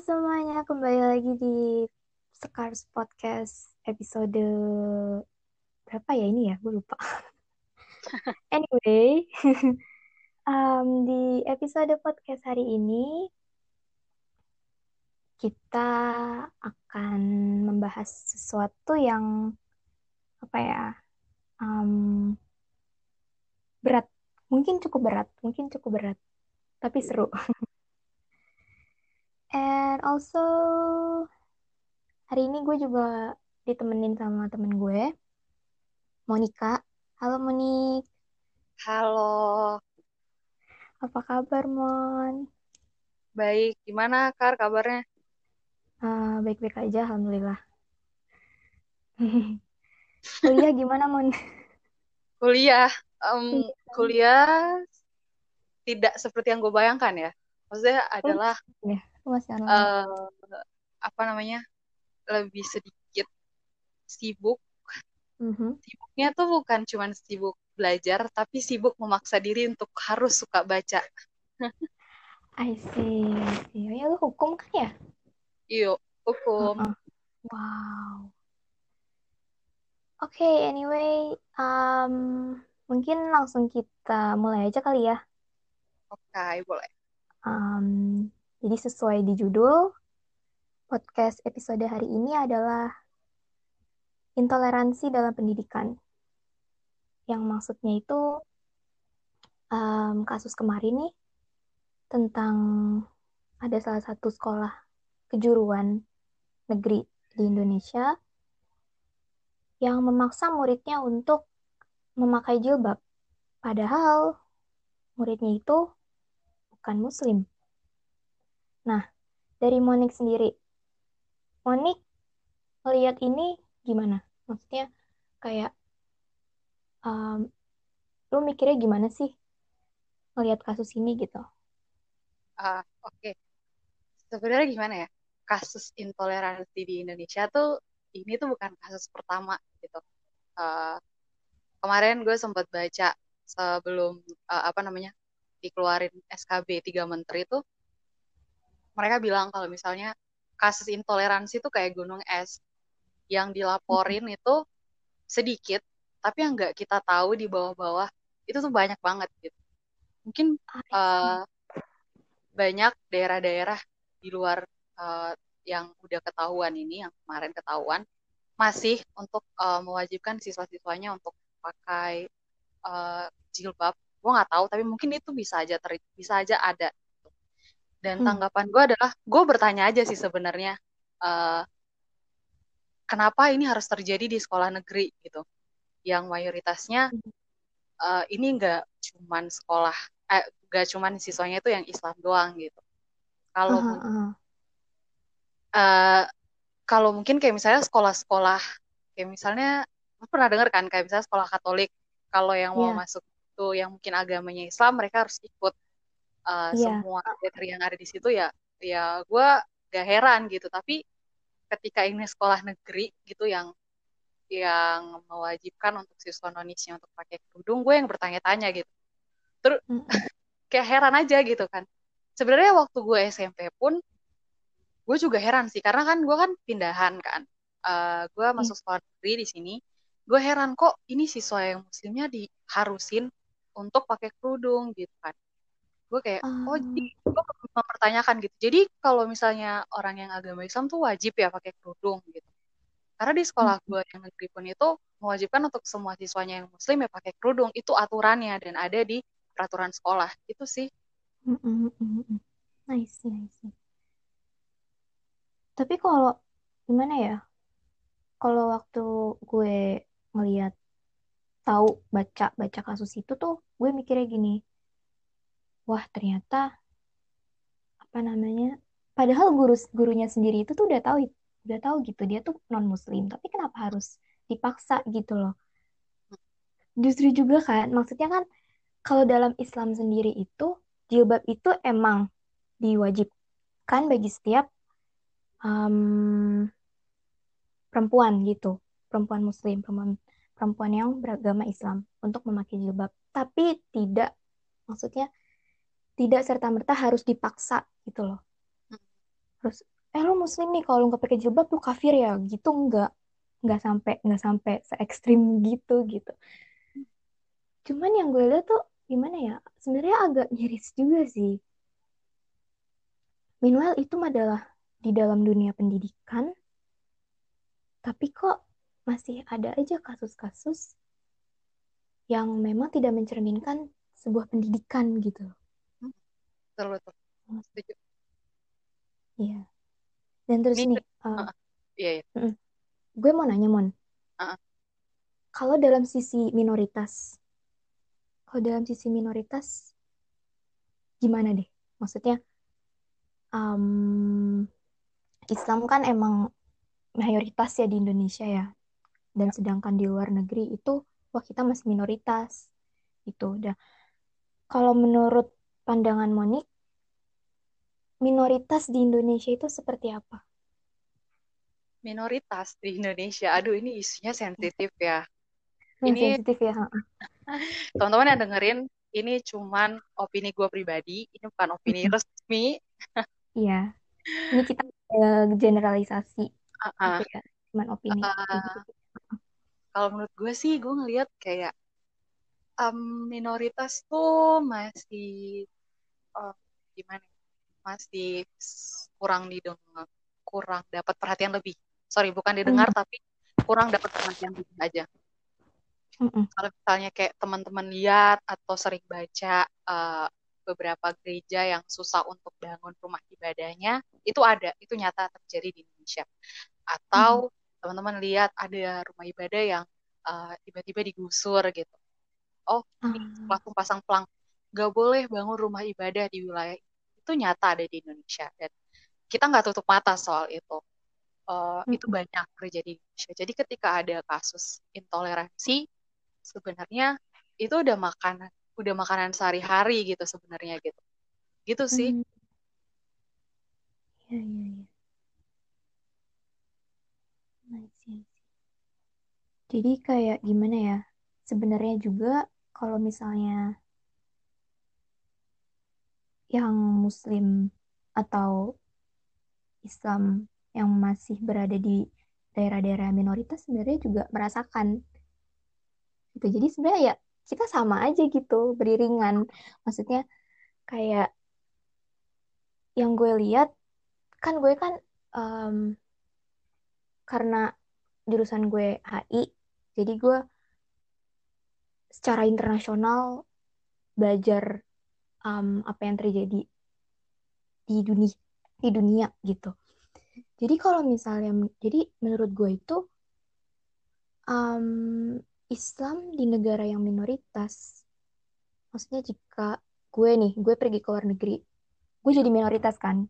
semuanya, kembali lagi di Sekars Podcast episode berapa ya ini ya? Gue lupa. anyway, um, di episode podcast hari ini kita akan membahas sesuatu yang apa ya? Um, berat, mungkin cukup berat, mungkin cukup berat, tapi seru. And also hari ini gue juga ditemenin sama temen gue, Monica. Halo Monik, Halo, apa kabar Mon? baik. Gimana Kar kabarnya? Ah, baik-baik aja, Alhamdulillah. Kuliah gimana Mon? Kuliah, em, Kuliah. tidak seperti yang gue bayangkan ya. Maksudnya adalah Ya, masih online. eh, apa namanya lebih sedikit sibuk. Mhm. Sibuknya tuh bukan cuma sibuk belajar, tapi sibuk memaksa diri untuk harus suka baca. I see, I see. Oh, ya lu hukum kan ya? Yuk, hukum. Heeh. Wow. Oke, anyway, um, mungkin langsung kita mulai aja kali ya. Oke, boleh. Um, jadi sesuai di judul, podcast episode hari ini adalah intoleransi dalam pendidikan. Yang maksudnya itu um, kasus kemarin nih tentang ada salah satu sekolah kejuruan negeri di Indonesia yang memaksa muridnya untuk memakai jilbab. Padahal muridnya itu bukan muslim. Nah, dari Monik sendiri, Monik melihat ini gimana? Maksudnya kayak um, lu mikirnya gimana sih melihat kasus ini gitu? Ah, oke. Sebenarnya gimana ya? Kasus intoleransi di Indonesia tuh ini tuh bukan kasus pertama gitu. Eh, kemarin gue sempat baca sebelum eh, apa namanya dikeluarin SKB tiga menteri itu mereka bilang kalau misalnya kasus intoleransi itu kayak gunung es yang dilaporin itu sedikit tapi yang nggak kita tahu di bawah-bawah itu tuh banyak banget gitu. Mungkin eh, banyak daerah-daerah di luar eh, yang udah ketahuan ini yang kemarin ketahuan masih untuk eh, mewajibkan siswa-siswanya untuk pakai eh, jilbab. Gue nggak tahu tapi mungkin itu bisa aja ter bisa aja ada dan Hmm. tanggapan gue adalah gue bertanya aja sih sebenarnya eh, kenapa ini harus terjadi di sekolah negeri gitu. Yang mayoritasnya eh, ini nggak cuman sekolah eh nggak cuman siswanya itu yang Islam doang gitu. Kalau Aha, aha. eh, kalau mungkin kayak misalnya sekolah-sekolah kayak misalnya pernah dengar kan kayak misalnya sekolah Katolik kalau yang mau Iya, masuk itu yang mungkin agamanya Islam mereka harus ikut eh, iya. semua kriteria yang ada di situ ya ya gue gak heran gitu. Tapi ketika ini sekolah negeri gitu yang yang mewajibkan untuk siswa nonisnya untuk pakai kerudung gue yang bertanya-tanya gitu. Terus Mm-mm. kayak heran aja gitu kan. Sebenarnya waktu gue SMP pun gue juga heran sih. Karena kan gue kan pindahan kan. Eh, gue Iya. masuk sekolah negeri di sini. Gue heran kok ini siswa yang muslimnya diharusin untuk pakai kerudung gitu kan gue kayak oh jadi Ah, gue mempertanyakan gitu. Jadi kalau misalnya orang yang agama Islam tuh wajib ya pakai kerudung gitu. Karena di sekolah mm, gue yang negeri pun itu mewajibkan untuk semua siswanya yang muslim ya pakai kerudung. Itu aturannya dan ada di peraturan sekolah. Itu sih. Mm, mm, mm, mm. I see, I see. Tapi kalau gimana ya? Kalau waktu gue ngeliat tahu baca baca kasus itu tuh gue mikirnya gini, wah ternyata apa namanya? Padahal guru gurunya sendiri itu tuh udah tahu udah tahu gitu dia tuh non muslim, tapi kenapa harus dipaksa gitu loh? Justru juga kan, maksudnya kan kalau dalam Islam sendiri itu jilbab itu emang diwajibkan bagi setiap um, perempuan gitu, perempuan Muslim, perempuan perempuan yang beragama Islam untuk memakai jilbab, tapi tidak, maksudnya tidak serta-merta harus dipaksa gitu loh. Harus eh lu muslim nih kalau lu nggak pakai jilbab lu kafir ya? Gitu nggak nggak sampai nggak sampai se ekstrim gitu gitu. Cuman yang gue lihat tuh gimana ya sebenarnya agak miris juga sih. Meanwhile itu adalah di dalam dunia pendidikan tapi kok masih ada aja kasus-kasus yang memang tidak mencerminkan sebuah pendidikan gitu Hmm, betul betul setuju Iya. Dan terus ini nih, uh, uh, iya iya gue mau nanya, Mon. uh, Kalau dalam sisi minoritas, kalau dalam sisi minoritas, gimana deh? Maksudnya, um, Islam kan emang mayoritas ya di Indonesia ya. Dan ya. sedangkan di luar negeri itu, wah kita masih minoritas. Itu udah. Kalau menurut pandangan Monik, minoritas di Indonesia itu seperti apa? minoritas di Indonesia. Aduh ini isunya sensitif ya. Hmm, ini sensitif ya. teman-teman yang dengerin ini cuman opini gue pribadi ini bukan opini resmi. Iya. Ini kita eh, generalisasi. Uh, uh, ya, cuman opini. Uh, kalau menurut gue sih gue ngelihat kayak um, minoritas tuh masih uh, gimana ya, masih kurang didengar kurang dapat perhatian lebih. Sorry bukan didengar Hmm, tapi kurang dapat perhatian lebih aja. Mm-mm, kalau misalnya kayak teman-teman lihat atau sering baca uh, beberapa gereja yang susah untuk bangun rumah ibadahnya itu ada itu nyata terjadi di Indonesia. Mm, atau teman-teman lihat ada rumah ibadah yang uh, tiba-tiba digusur gitu. Oh ini ah, langsung pasang pelang nggak boleh bangun rumah ibadah di wilayah itu nyata ada di Indonesia dan kita nggak tutup mata soal itu Uh, itu mm-mm, banyak terjadi di Indonesia jadi ketika ada kasus intoleransi sebenarnya itu udah makanan udah makanan sehari-hari gitu sebenarnya gitu gitu sih mm, iya, iya, iya. I see, I see. Jadi kayak gimana ya? Sebenarnya juga kalau misalnya yang Muslim atau Islam yang masih berada di daerah-daerah minoritas sebenarnya juga merasakan gitu. Jadi sebenarnya ya kita sama aja gitu, beriringan. Maksudnya kayak yang gue lihat kan gue kan em, karena jurusan gue HI, jadi gue secara internasional belajar em, apa yang terjadi di dunia di dunia gitu. Jadi kalau misalnya, jadi menurut gue itu em, Islam di negara yang minoritas, maksudnya jika gue nih, gue pergi ke luar negeri, gue jadi minoritas kan,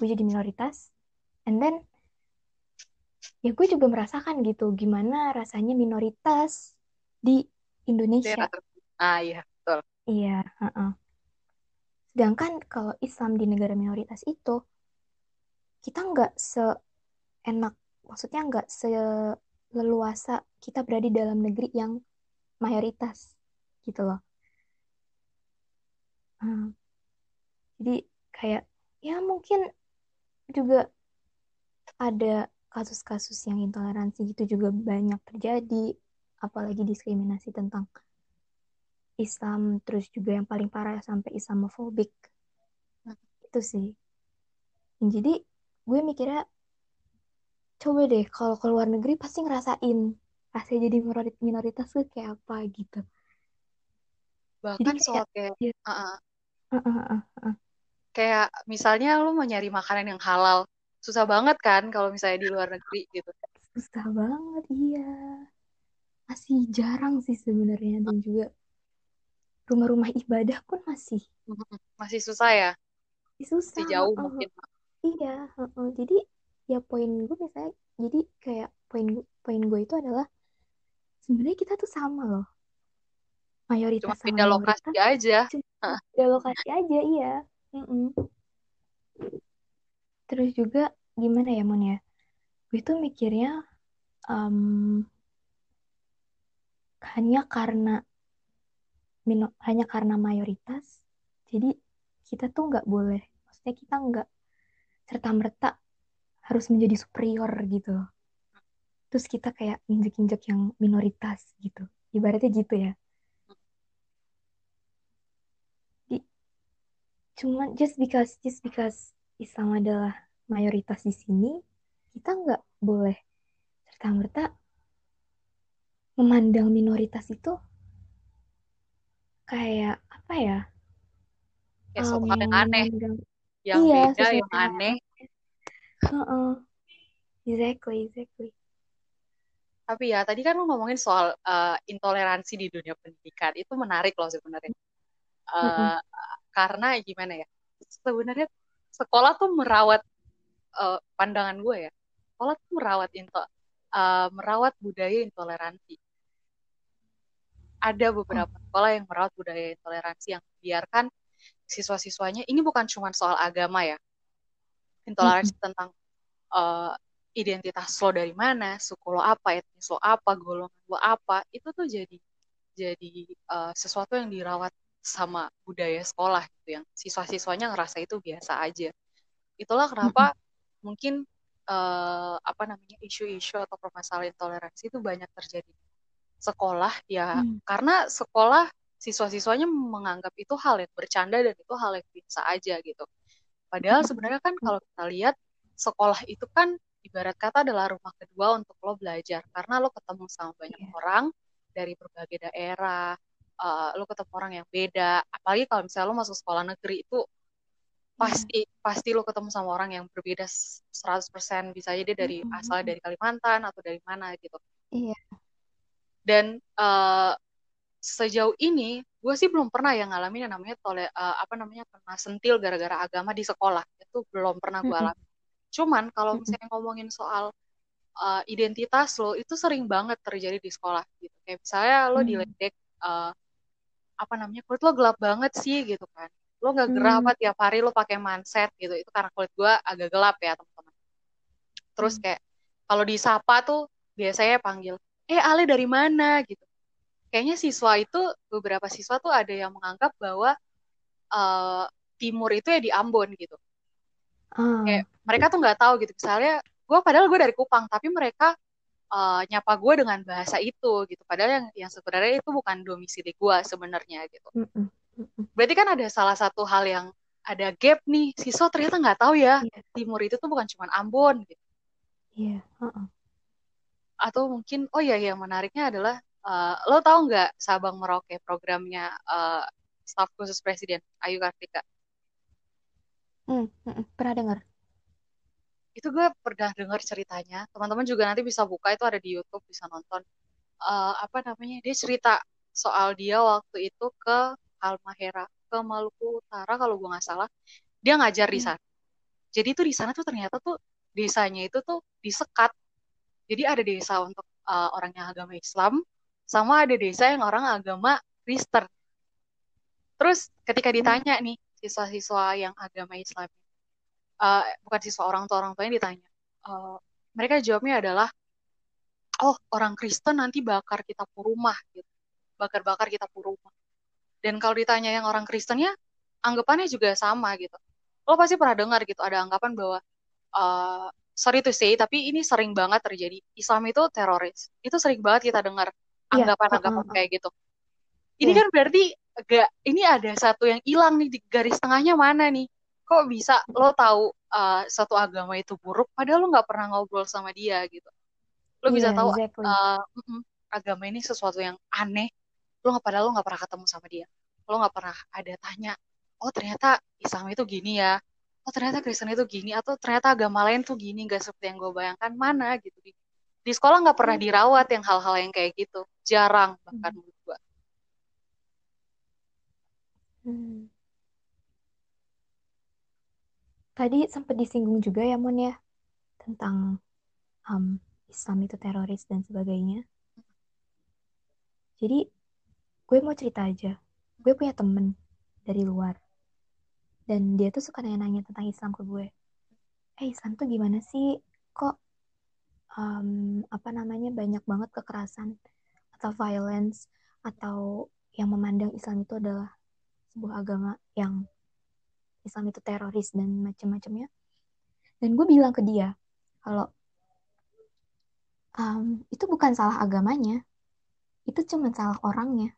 gue jadi minoritas, and then ya gue juga merasakan gitu gimana rasanya minoritas di Indonesia. ah iya betul Iya, heeh. Sedangkan kalau Islam di negara minoritas itu kita nggak seenak, maksudnya nggak seleluasa kita berada di dalam negeri yang mayoritas gitu loh. Hmm. Jadi kayak ya mungkin juga ada kasus-kasus yang intoleransi itu juga banyak terjadi, apalagi diskriminasi tentang Islam, terus juga yang paling parah sampai Islamofobik. Itu sih. Jadi gue mikirnya coba deh kalau ke luar negeri pasti ngerasain rasanya jadi minoritas tuh kayak apa gitu. Jadi bahkan kayak soal kayak ya, uh, uh, uh, uh, uh, uh. kayak misalnya lu mau nyari makanan yang halal susah banget kan kalau misalnya di luar negeri gitu susah banget iya. Masih jarang sih sebenarnya dan juga rumah-rumah ibadah pun masih Mm-mm. masih susah ya masih masih susah. jauh uh, mungkin Iya. Jadi ya poin gue misalnya, jadi kayak poin poin gue itu adalah sebenarnya kita tuh sama loh, cuma mayoritas sama beda lokasi minoritas, aja cuma beda lokasi aja, iya. Mm-mm. Terus juga gimana ya Mon ya, gue tuh mikirnya em, hanya karena mino, hanya karena mayoritas, jadi kita tuh nggak boleh, maksudnya kita nggak serta merta. harus menjadi superior gitu terus kita kayak injek-injek yang minoritas gitu ibaratnya gitu ya Di, cuman just because just because Islam adalah mayoritas di sini kita nggak boleh serta merta memandang minoritas itu kayak apa ya? Kayak suatu um, hal yang aneh. yang iya beda sesuatu yang aneh. Heeh, exactly exactly. Tapi ya tadi kan lu ngomongin soal uh, intoleransi di dunia pendidikan. Itu menarik loh sebenarnya. Uh, karena gimana ya? Sebenarnya sekolah tuh merawat uh, pandangan gue ya. Sekolah tuh merawat into uh, merawat budaya intoleransi ada oh beberapa sekolah yang merawat budaya intoleransi yang biarkan siswa-siswanya ini bukan cuma soal agama ya intoleransi Mm-mm. tentang uh, identitas lo dari mana suku lo apa etnis lo apa golongan lo apa itu tuh jadi jadi uh, sesuatu yang dirawat sama budaya sekolah gitu yang siswa-siswanya ngerasa itu biasa aja itulah kenapa Mm-mm. mungkin uh, apa namanya isu-isu atau permasalahan intoleransi itu banyak terjadi di sekolah ya Mm. karena sekolah siswa-siswanya menganggap itu hal yang bercanda dan itu hal yang biasa aja gitu padahal sebenarnya kan kalau kita lihat sekolah itu kan ibarat kata adalah rumah kedua untuk lo belajar karena lo ketemu sama banyak Iya. orang dari berbagai daerah uh, lo ketemu orang yang beda apalagi kalau misalnya lo masuk sekolah negeri itu Iya. pasti pasti lo ketemu sama orang yang berbeda 100% bisa jadi dari Mm-mm. asalnya dari Kalimantan atau dari mana gitu Iya. Dan uh, sejauh ini gue sih belum pernah yang ngalamin yang namanya tole uh, apa namanya kena sentil gara-gara agama di sekolah. Itu belum pernah gue alami. Cuman kalau misalnya ngomongin soal uh, identitas lo itu sering banget terjadi di sekolah gitu. Kayak misalnya lo Mm. diledek uh, apa namanya kulit lo gelap banget sih gitu kan. Lo nggak gerah Mm. apa tiap hari lo pakai manset gitu. Itu karena kulit gue agak gelap ya teman-teman. Terus Mm. kayak kalau disapa tuh biasanya panggil eh Ale dari mana gitu kayaknya siswa itu beberapa siswa tuh ada yang menganggap bahwa uh, timur itu ya di Ambon gitu kayak Ah. mereka tuh nggak tahu gitu misalnya gue padahal gue dari Kupang tapi mereka uh, nyapa gue dengan bahasa itu gitu padahal yang yang sebenarnya itu bukan domisili gue sebenarnya gitu berarti kan ada salah satu hal yang ada gap nih siswa ternyata nggak tahu ya Iya. timur itu tuh bukan cuma Ambon gitu Iya. Heeh. Atau mungkin oh iya yang menariknya adalah uh, lo tahu nggak Sabang Merauke programnya uh, staf khusus presiden Ayu Kartika Mm, mm-mm. Pernah dengar? itu gue pernah dengar ceritanya teman-teman juga nanti bisa buka itu ada di YouTube bisa nonton uh, apa namanya dia cerita soal dia waktu itu ke Halmahera ke Maluku Utara kalau gue nggak salah dia ngajar di Mm. sana jadi tuh di sana tuh ternyata tuh desanya itu tuh disekat jadi ada desa untuk uh, orang yang agama Islam sama ada desa yang orang agama Kristen. Terus ketika Mm. ditanya nih siswa-siswa yang agama Islam uh, bukan siswa orang tua orang tuanya ditanya uh, mereka jawabnya adalah oh orang Kristen nanti bakar kita rumah gitu. Bakar-bakar kita rumah. Dan kalau ditanya yang orang Kristennya anggapannya juga sama gitu. Lo pasti pernah dengar gitu. Ada anggapan bahwa uh, sorry to say tapi ini sering banget terjadi Islam itu teroris itu sering banget kita dengar Iya. anggapan-anggapan Heeh. kayak gitu ini Iya. kan berarti agak ini ada satu yang hilang nih di garis tengahnya mana nih kok bisa lo tahu uh, satu agama itu buruk padahal lo nggak pernah ngobrol sama dia gitu lo bisa Iya, tahu exactly. uh, agama ini sesuatu yang aneh lo nggak padahal lo nggak pernah ketemu sama dia lo nggak pernah ada tanya oh ternyata Islam itu gini ya oh ternyata Kristen itu gini atau ternyata agama lain tuh gini gak seperti yang gue bayangkan mana gitu di, di sekolah nggak pernah dirawat yang hal-hal yang kayak gitu jarang bahkan menurut gue Hmm. Tadi sempat disinggung juga ya, Mon ya, tentang um, Islam itu teroris dan sebagainya. Jadi, gue mau cerita aja. Gue punya temen dari luar. Dan dia tuh suka nanya-nanya tentang Islam ke gue. Eh, Islam tuh gimana sih? Kok, um, apa namanya, banyak banget kekerasan atau violence atau yang memandang Islam itu adalah sebuah agama yang Islam itu teroris dan macam-macamnya. Dan gue bilang ke dia, kalau um, itu bukan salah agamanya, itu cuma salah orangnya.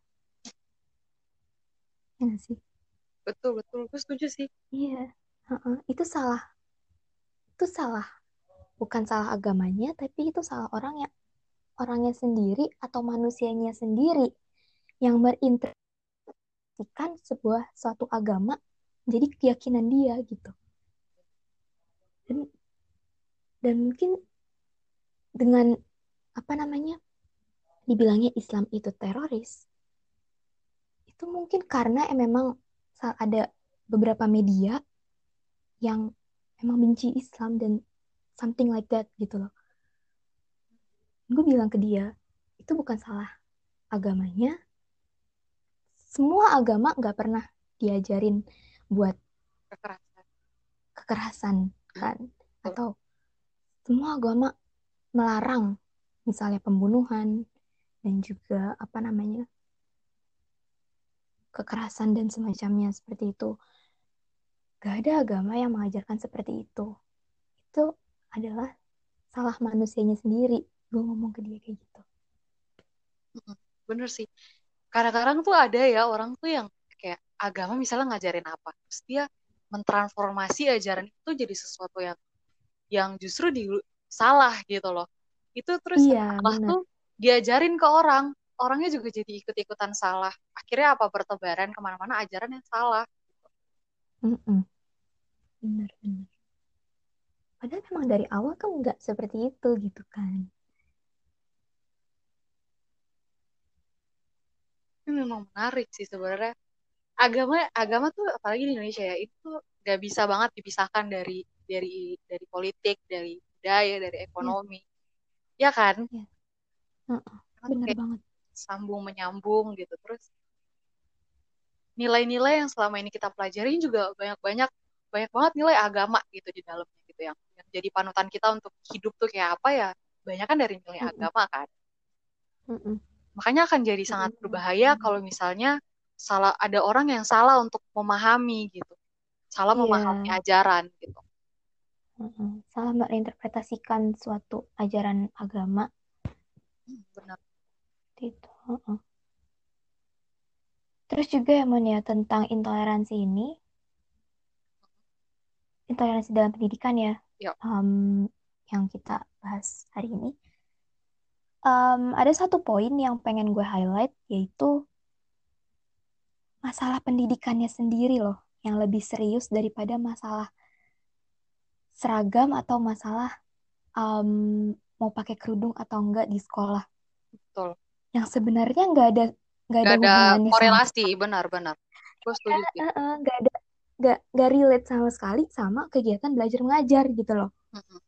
Ya sih? Betul betul. Gue setuju sih. Iya, Heeh. Itu salah, itu salah, bukan salah agamanya, tapi itu salah orangnya, orangnya sendiri atau manusianya sendiri yang berinterpretasikan sebuah suatu agama jadi keyakinan dia gitu. Dan dan mungkin dengan apa namanya dibilangnya Islam itu teroris itu mungkin karena memang ada beberapa media yang emang benci Islam dan something like that gitu loh. Gue bilang ke dia, itu bukan salah agamanya. Semua agama nggak pernah diajarin buat kekerasan, kekerasan kan? Atau semua agama melarang misalnya pembunuhan dan juga apa namanya kekerasan dan semacamnya seperti itu. Gak ada agama yang mengajarkan seperti itu. Itu adalah salah manusianya sendiri. Gue ngomong ke dia kayak gitu. Bener sih. Kadang-kadang tuh ada ya orang tuh yang kayak agama misalnya ngajarin apa. Terus dia mentransformasi ajaran itu jadi sesuatu yang yang justru di salah gitu loh. Itu terus iya, salah tuh diajarin ke orang orangnya juga jadi ikut-ikutan salah. Akhirnya apa bertebaran ke mana-mana ajaran yang salah. Mm -mm. Padahal memang dari awal kan nggak seperti itu gitu kan. Ini memang menarik sih sebenarnya. Agama agama tuh apalagi di Indonesia ya itu nggak bisa banget dipisahkan dari dari dari politik, dari budaya, dari ekonomi. Ya, ya kan? Ya. Uh -uh. Benar banget sambung menyambung gitu. Terus nilai-nilai yang selama ini kita pelajarin juga banyak-banyak banyak banget nilai agama gitu di dalamnya gitu. Yang, yang jadi panutan kita untuk hidup tuh kayak apa ya? Banyak kan dari nilai mm -mm. agama kan? Mm -mm. makanya akan jadi sangat berbahaya kalau misalnya salah ada orang yang salah untuk memahami gitu. Salah yeah. memahami ajaran gitu. Salah menginterpretasikan suatu ajaran agama. Hmm, benar itu. Terus juga ya Mon ya tentang intoleransi ini, intoleransi dalam pendidikan ya, Um, yang kita bahas hari ini. Um, ada satu poin yang pengen gue highlight yaitu masalah pendidikannya sendiri loh, yang lebih serius daripada masalah seragam atau masalah um, mau pakai kerudung atau enggak di sekolah. Betul yang sebenarnya nggak ada nggak ada, ada korelasi benar-benar gue setuju sih. nggak ada nggak nggak relate sama sekali sama kegiatan belajar mengajar gitu loh. Mm-hmm.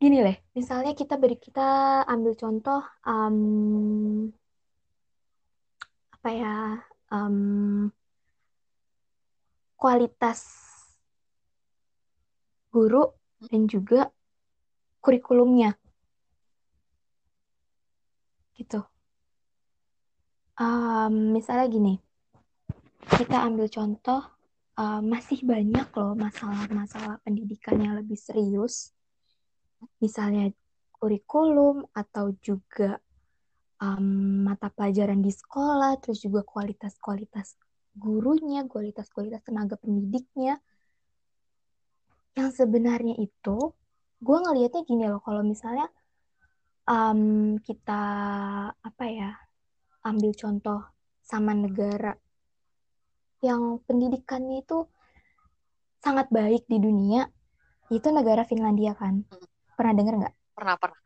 gini leh misalnya kita beri kita ambil contoh um, apa ya um, kualitas guru dan juga kurikulumnya gitu. Um, misalnya gini, kita ambil contoh, uh, masih banyak loh masalah-masalah pendidikan yang lebih serius, misalnya kurikulum atau juga um, mata pelajaran di sekolah, terus juga kualitas-kualitas gurunya, kualitas-kualitas tenaga pendidiknya, yang sebenarnya itu, gue ngelihatnya gini loh, kalau misalnya um, kita apa ya ambil contoh sama negara. Yang pendidikannya itu sangat baik di dunia itu negara Finlandia kan? Hmm. pernah dengar nggak? Pernah pernah.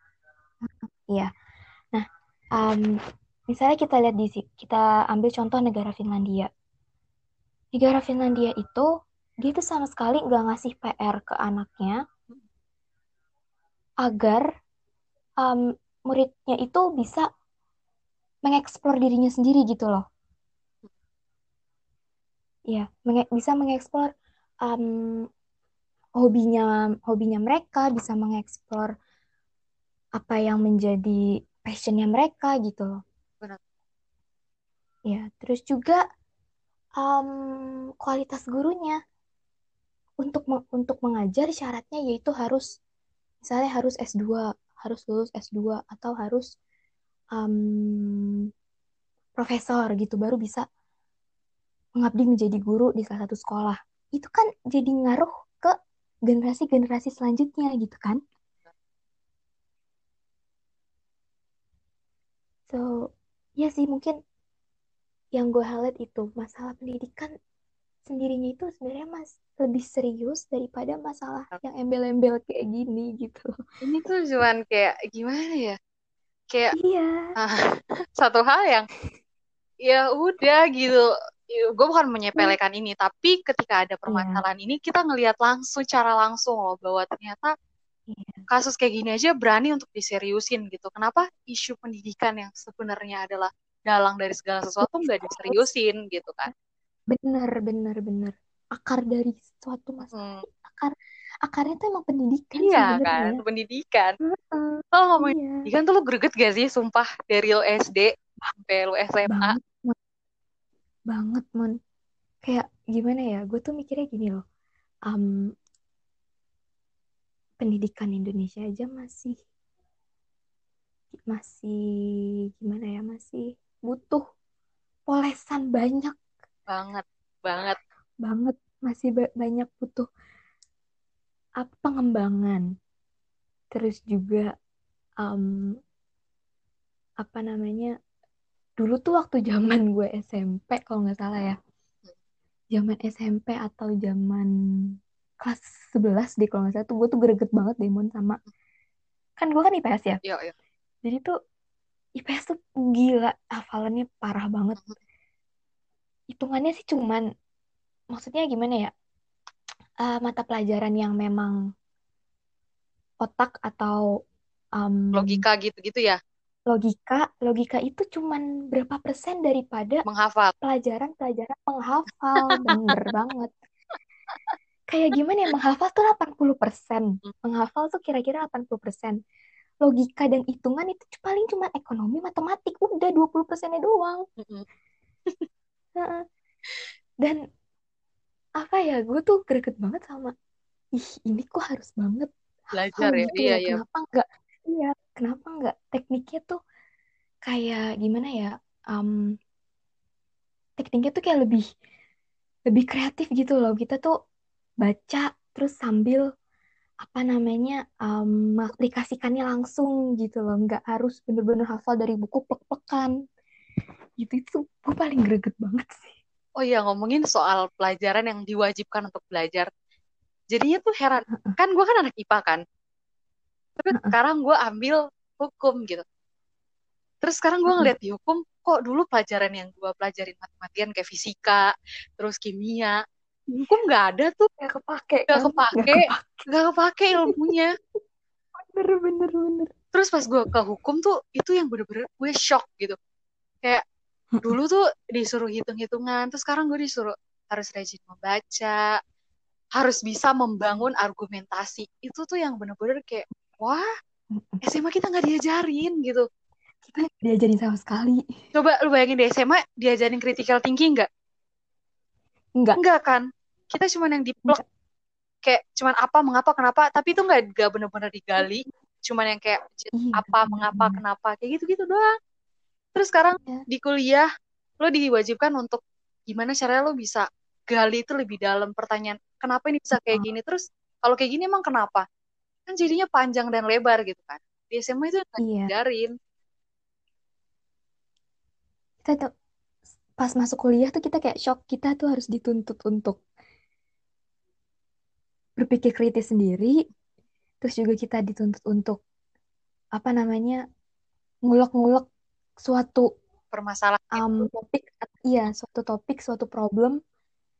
Iya. Nah um, misalnya kita lihat di kita ambil contoh negara Finlandia. Negara Finlandia itu dia itu sama sekali nggak ngasih PR ke anaknya agar um, muridnya itu bisa mengeksplor dirinya sendiri gitu loh. Ya, menge bisa mengeksplor um, hobinya hobinya mereka, bisa mengeksplor apa yang menjadi passionnya mereka gitu loh. Benar. Ya, terus juga um, kualitas gurunya. untuk untuk mengajar syaratnya yaitu harus misalnya harus S2 harus lulus S2 atau harus um, profesor gitu baru bisa mengabdi menjadi guru di salah satu sekolah. Itu kan jadi ngaruh ke generasi-generasi selanjutnya gitu kan? So ya sih mungkin yang gue highlight itu masalah pendidikan sendirinya itu sebenarnya mas lebih serius daripada masalah yang embel-embel kayak gini gitu. Ini tuh cuman kayak gimana ya? Kayak Iya. ah, satu hal yang ya udah gitu. Gue bukan menyepelekan ini, tapi ketika ada permasalahan ini kita ngelihat langsung, cara langsung loh bahwa ternyata Iya. kasus kayak gini aja berani untuk diseriusin gitu. Kenapa isu pendidikan yang sebenarnya adalah dalang dari segala sesuatu nggak diseriusin gitu kan? Bener, bener, bener. Akar dari suatu masalah, Hmm. akar akarnya tuh emang pendidikan Iya kan, pendidikan. Heeh, Kalau ngomongin iya. pendidikan tuh lu greget gak sih, sumpah dari lo SD sampai lo SMA? Banget, Mon. banget, Mon. Kayak gimana ya? Gue tuh mikirnya gini loh. Um, pendidikan Indonesia aja masih masih gimana ya? Masih butuh polesan banyak Banget, banget. banget. Masih ba- banyak butuh apa pengembangan. Terus juga um, apa namanya? Dulu tuh waktu zaman gue SMP kalau nggak salah ya. Zaman SMP atau zaman kelas 11 deh kalau nggak salah tuh gue tuh greget banget deh Mon sama kan gue kan IPS ya. Yo, yo. Jadi tuh IPS tuh gila hafalannya parah banget. Hitungannya sih cuman maksudnya gimana ya? Eh, mata pelajaran yang memang otak atau um, Logika gitu-gitu ya, logika logika itu cuman berapa persen daripada menghafal. pelajaran-pelajaran menghafal bener banget kayak gimana ya menghafal tuh 80 persen menghafal tuh kira-kira 80 persen logika dan hitungan itu paling cuma ekonomi matematik udah 20 persennya doang. dan apa ya gue tuh greget banget sama ih ini kok harus banget. Belajar ya, gitu iya, loh iya. kenapa enggak iya kenapa enggak tekniknya tuh kayak gimana ya um, tekniknya tuh kayak lebih lebih kreatif gitu loh. Kita tuh baca terus sambil apa namanya um, mengaplikasikannya langsung gitu loh. Nggak harus bener-bener hafal dari buku plek-plekan gitu itu gue paling greget banget sih Oh iya, ngomongin soal pelajaran yang diwajibkan untuk belajar. Jadinya tuh heran, kan gue kan anak IPA kan. Tapi sekarang gue ambil hukum gitu. Terus sekarang gue ngeliat di hukum, kok dulu pelajaran yang gue pelajarin matematikan kayak fisika, terus kimia, hukum nggak ada tuh, nggak kepake nggak kan nggak kepake, kepake nggak kepake ilmunya. bener bener bener Terus pas gue ke hukum tuh, itu yang bener-bener gue shock gitu. Kayak dulu tuh disuruh hitung-hitungan, terus sekarang gue disuruh harus rajin membaca, harus bisa membangun argumentasi. Itu tuh yang bener-bener kayak, wah, SMA kita nggak diajarin gitu. kita diajarin sama sekali Coba lu bayangin di SMA diajarin critical thinking nggak? enggak Enggak kan? Kita cuman yang diplok kayak cuman apa, mengapa, kenapa, tapi itu nggak nggak bener-bener digali. Cuman yang kayak Iya, apa, mengapa, kenapa, kayak gitu-gitu doang. Terus sekarang Iya. di kuliah lo diwajibkan untuk gimana caranya lo bisa gali itu lebih dalam? Pertanyaan kenapa ini bisa kayak gini? Terus kalau kayak gini emang kenapa? Kan jadinya panjang dan lebar gitu kan. Di SMA itu nggak Iya. diajarin kita tuh pas masuk kuliah tuh kita kayak shock. Kita tuh harus dituntut untuk berpikir kritis sendiri. Terus juga kita dituntut untuk apa namanya ngulek-ngulek suatu permasalahan um, topik iya suatu topik suatu problem.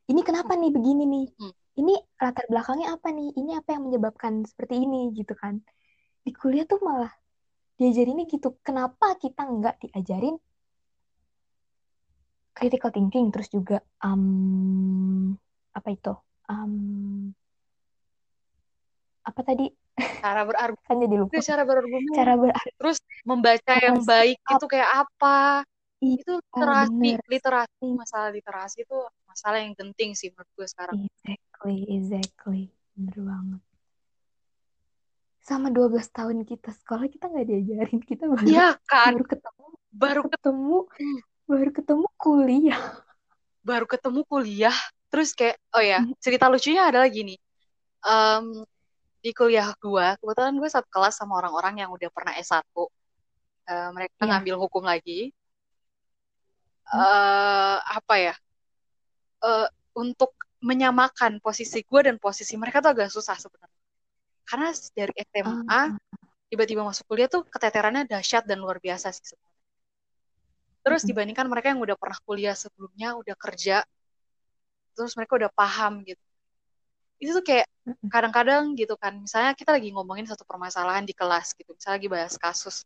Ini kenapa nih begini nih? Hmm. ini latar belakangnya apa nih? Ini apa yang menyebabkan seperti ini gitu kan? Di kuliah tuh malah diajarinnya gitu. Kenapa kita nggak diajarin critical thinking? Terus juga um, apa itu? Um, apa tadi cara berargumen kan jadi lupa cara berargumen cara berarti terus membaca yang Cara baik sikap. itu kayak apa Iya, itu literasi bener. literasi masalah literasi itu masalah yang penting sih menurut gue sekarang Exactly, exactly. Bener banget. Sama 12 tahun kita sekolah, kita nggak diajarin. Kita baru, iya kan baru ketemu, baru ketemu, ketemu baru ketemu kuliah. baru ketemu kuliah terus kayak oh ya Hmm. cerita lucunya adalah gini Em, di kuliah gue kebetulan gue satu kelas sama orang-orang yang udah pernah S1 Eh, mereka Iya. ngambil hukum lagi Hmm. eh apa ya Eh, untuk menyamakan posisi gue dan posisi mereka tuh agak susah sebenarnya karena dari SMA Ah, tiba-tiba masuk kuliah tuh keteterannya dahsyat dan luar biasa sih sebenarnya. Terus mm-mm. dibandingkan mereka yang udah pernah kuliah sebelumnya, udah kerja, terus mereka udah paham gitu. Itu tuh kayak kadang-kadang gitu kan, misalnya kita lagi ngomongin satu permasalahan di kelas gitu, misalnya lagi bahas kasus,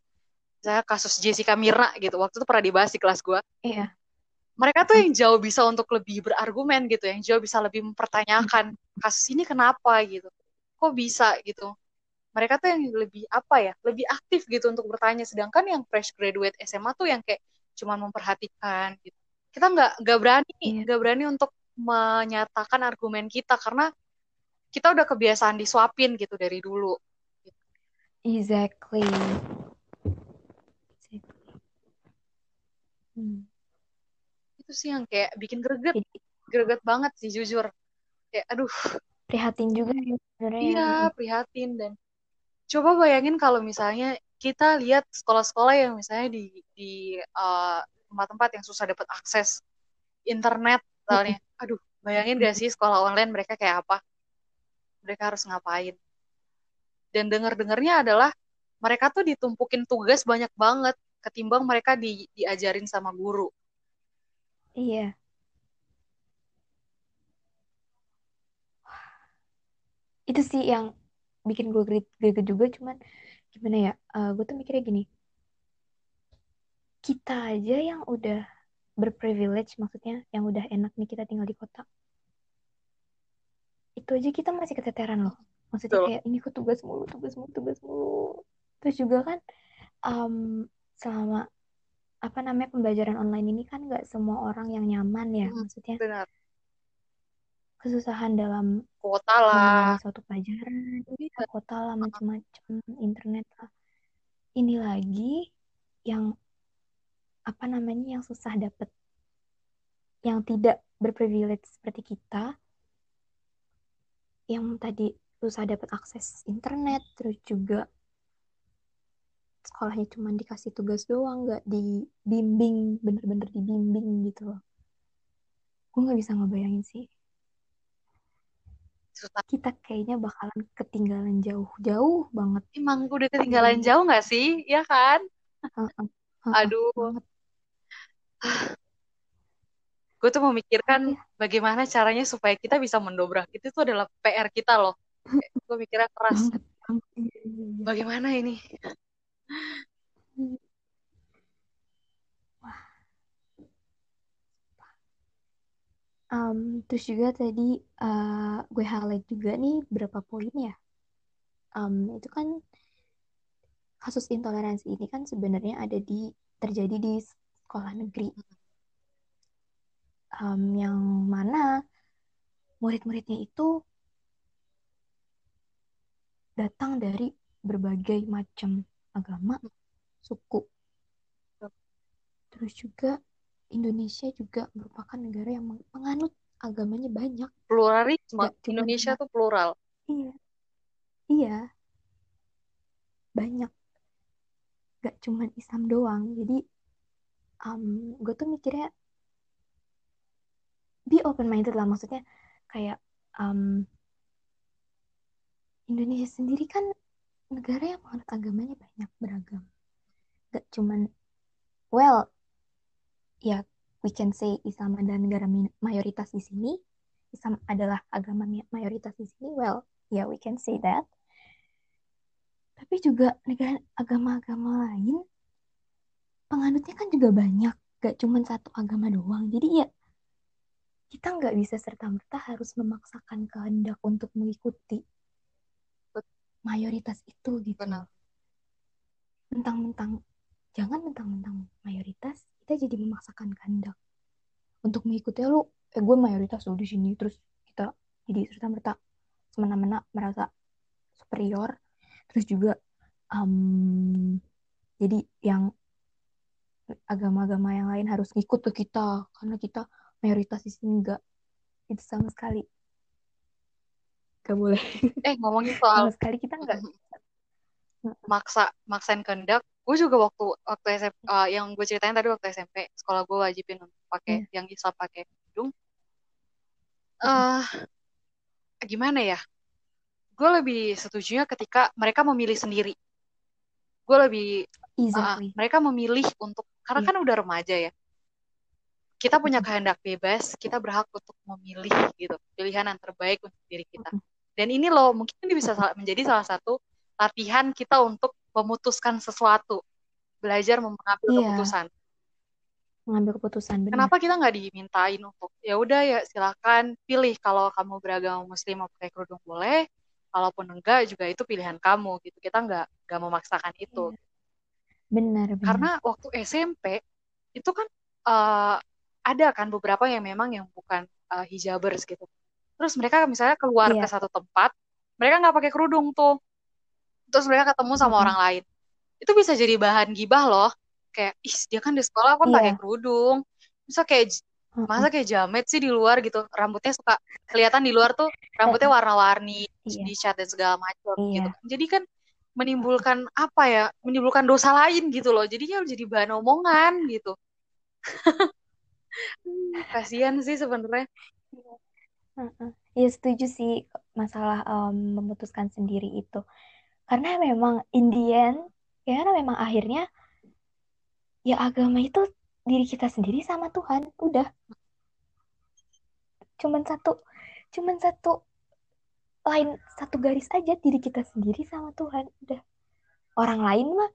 misalnya kasus Jessica Mirna gitu, waktu itu pernah dibahas di kelas gue. Iya. Mereka tuh yang jauh bisa untuk lebih berargumen gitu, yang jauh bisa lebih mempertanyakan kasus ini kenapa gitu, kok bisa gitu. Mereka tuh yang lebih apa ya, lebih aktif gitu untuk bertanya. Sedangkan yang fresh graduate SMA tuh yang kayak cuman memperhatikan gitu. Kita nggak nggak berani Iya. nggak berani untuk menyatakan argumen kita karena kita udah kebiasaan disuapin gitu dari dulu. Exactly. Exactly. Hmm. Itu sih yang kayak bikin greget, greget banget sih jujur. Kayak aduh, prihatin juga ya sebenarnya. iya Mm-mm. prihatin dan coba bayangin kalau misalnya kita lihat sekolah-sekolah yang misalnya di di uh, tempat-tempat yang susah dapat akses internet misalnya. Aduh, bayangin gak sih sekolah online mereka kayak apa? Mereka harus ngapain? Dan dengar-dengarnya adalah mereka tuh ditumpukin tugas banyak banget ketimbang mereka di, diajarin sama guru. Iya. Itu sih yang bikin gue greget juga cuman gimana ya? eh, gue tuh mikirnya gini. Kita aja yang udah berprivilege maksudnya yang udah enak nih kita tinggal di kota. Itu aja kita masih keteteran loh. Maksudnya Betul. kayak ini kok tugas mulu, tugas mulu, tugas mulu. Terus juga kan em, selama apa namanya pembelajaran online ini kan nggak semua orang yang nyaman ya. Hmm, Maksudnya benar. kesusahan dalam Kuota lah. suatu pelajaran, Iya. kota lah, macam-macam, internet lah. Ini lagi yang apa namanya yang susah dapet, yang tidak berprivilege seperti kita, yang tadi susah dapat akses internet, terus juga sekolahnya cuma dikasih tugas doang, nggak dibimbing, bener-bener dibimbing gitu loh. Gue nggak bisa ngebayangin sih. Susah. Kita kayaknya bakalan ketinggalan jauh-jauh banget. Emang udah ketinggalan Hmm. jauh nggak sih? Ya kan? Aduh, banget. gue tuh memikirkan bagaimana caranya supaya kita bisa mendobrak itu tuh adalah PR kita loh. Gue mikirnya keras. Bagaimana ini? Em, terus juga tadi eh, gue highlight juga nih berapa poin ya. Em, itu kan kasus intoleransi ini kan sebenarnya ada di terjadi di sekolah negeri. Em, yang mana murid-muridnya itu datang dari berbagai macam agama, suku. Terus juga Indonesia juga merupakan negara yang meng- menganut agamanya banyak. Pluralisme. Cuma Indonesia tuh plural. Iya, iya, banyak. Gak cuma Islam doang. Jadi, um, gue tuh mikirnya be open minded lah. Maksudnya kayak um, Indonesia sendiri kan negara yang menganut agamanya banyak beragam. Gak cuman well, ya we can say Islam adalah negara mayoritas di sini. Islam adalah agama mayoritas di sini. Well, ya we can say that. Tapi juga negara agama-agama lain penganutnya kan juga banyak, gak cuma satu agama doang. Jadi ya kita nggak bisa serta-merta harus memaksakan kehendak untuk mengikuti mayoritas itu gitu. Benar. Mentang-mentang, jangan mentang-mentang mayoritas, kita jadi memaksakan kehendak untuk mengikuti lu eh gue mayoritas lu di sini terus kita jadi serta merta semena-mena merasa superior terus juga um, jadi yang agama-agama yang lain harus ngikut ke kita karena kita mayoritas di sini enggak itu sama sekali. Gak boleh. Eh ngomongin soal sama sekali kita enggak maksa maksain kehendak. Gue juga waktu waktu SMP uh, yang gue ceritain tadi waktu SMP sekolah gue wajibin untuk pakai hmm. yang bisa pakai hidung. Uh, gimana ya? Gue lebih setuju ketika mereka memilih sendiri. Gue lebih exactly. uh, mereka memilih untuk karena yeah. kan udah remaja ya kita punya kehendak bebas kita berhak untuk memilih gitu pilihan yang terbaik untuk diri kita. Dan ini loh mungkin ini bisa menjadi salah satu latihan kita untuk memutuskan sesuatu. Belajar mengambil yeah. keputusan. Mengambil keputusan benar. kenapa kita nggak dimintain untuk ya udah ya silakan pilih kalau kamu beragama muslim mau pakai kerudung boleh kalaupun enggak juga itu pilihan kamu gitu. Kita nggak nggak memaksakan itu. Yeah Benar, benar. Karena waktu SMP itu kan uh, ada kan beberapa yang memang yang bukan uh, hijabers gitu. Terus mereka misalnya keluar yeah. ke satu tempat, mereka nggak pakai kerudung tuh. Terus mereka ketemu sama mm-hmm. orang lain. Itu bisa jadi bahan gibah loh. Kayak, ih dia kan di sekolah kan yeah. pakai kerudung. Bisa kayak masa kayak jamet sih di luar gitu rambutnya suka kelihatan di luar tuh rambutnya warna-warni yeah. di cat dan segala macam yeah. gitu jadi kan menimbulkan apa ya menimbulkan dosa lain gitu loh jadinya jadi bahan omongan gitu kasihan sih sebenarnya. Ya setuju sih masalah um, memutuskan sendiri itu. Karena memang Indian ya karena memang akhirnya ya agama itu diri kita sendiri sama Tuhan udah. Cuman satu cuman satu lain satu garis aja diri kita sendiri sama Tuhan udah. Orang lain mah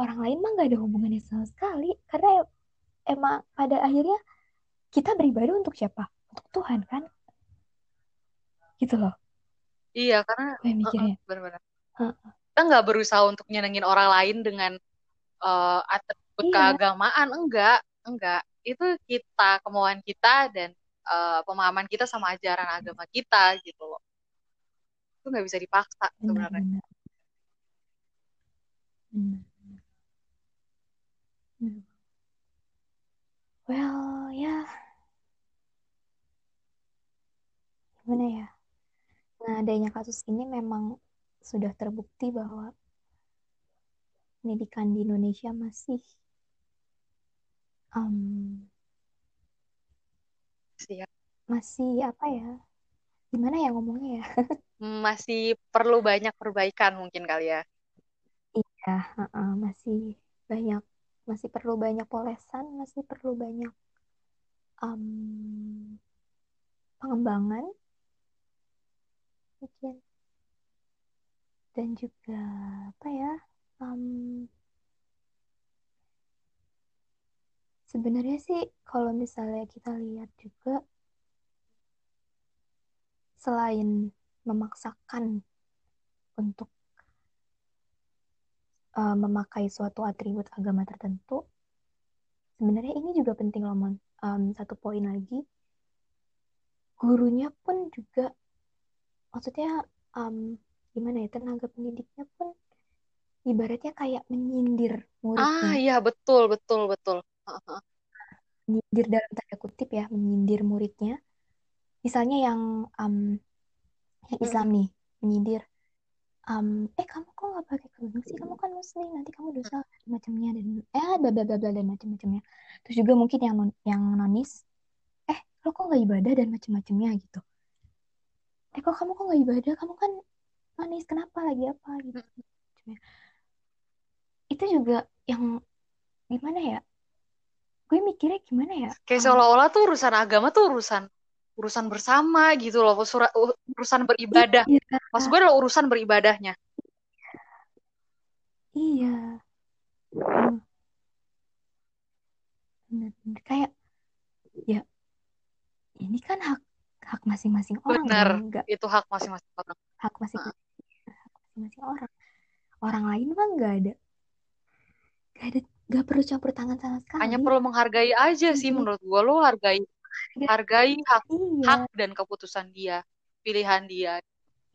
orang lain mah nggak ada hubungannya sama sekali. Karena emang pada akhirnya kita beribadah untuk siapa? Untuk Tuhan kan? Gitu loh. Iya karena Gue mikirnya. uh, benar-benar uh, kita nggak berusaha untuk nyenengin orang lain dengan uh, atribut iya. keagamaan enggak enggak. Itu kita kemauan kita dan uh, pemahaman kita sama ajaran agama kita gitu loh. Itu nggak bisa dipaksa sebenarnya. Benar, well ya gimana ya nah adanya kasus ini memang sudah terbukti bahwa pendidikan di Indonesia masih um, Siap. masih apa ya gimana ya ngomongnya ya masih perlu banyak perbaikan mungkin kali ya. Iya, uh -uh, masih banyak, masih perlu banyak polesan, masih perlu banyak um, pengembangan, mungkin, dan juga apa ya? Um, sebenarnya sih kalau misalnya kita lihat juga selain memaksakan untuk uh, memakai suatu atribut agama tertentu, sebenarnya ini juga penting loh. Um, satu poin lagi, gurunya pun juga, maksudnya um, gimana ya, tenaga pendidiknya pun ibaratnya kayak menyindir muridnya. Ah, iya betul, betul, betul. Menyindir dalam tanda kutip ya, menyindir muridnya. Misalnya yang um, yang Islam nih menyindir um, eh kamu kok nggak pakai kerudung sih? Kamu kan muslim nanti kamu dosa macamnya dan eh bla bla bla bla dan macam-macamnya. Terus juga mungkin yang non, yang nonis eh lo kok nggak ibadah dan macam-macamnya? Gitu eh kok kamu kok nggak ibadah? Kamu kan nonis kenapa lagi apa gitu? Itu juga yang gimana ya? Gue mikirnya gimana ya? Kayak seolah-olah tuh urusan agama tuh urusan urusan bersama gitu loh. Urusan beribadah. Iya. maksud gue adalah urusan beribadahnya. Iya. Hmm. benar kayak ya ini kan hak hak masing-masing orang benar. enggak itu hak masing-masing orang. Hak masing hak masing-masing orang. Orang lain mah nggak ada nggak ada gak perlu campur tangan sama sekali. Hanya perlu menghargai aja sih Iya. menurut gue lo hargai hargai. hak iya. hak dan keputusan dia pilihan dia.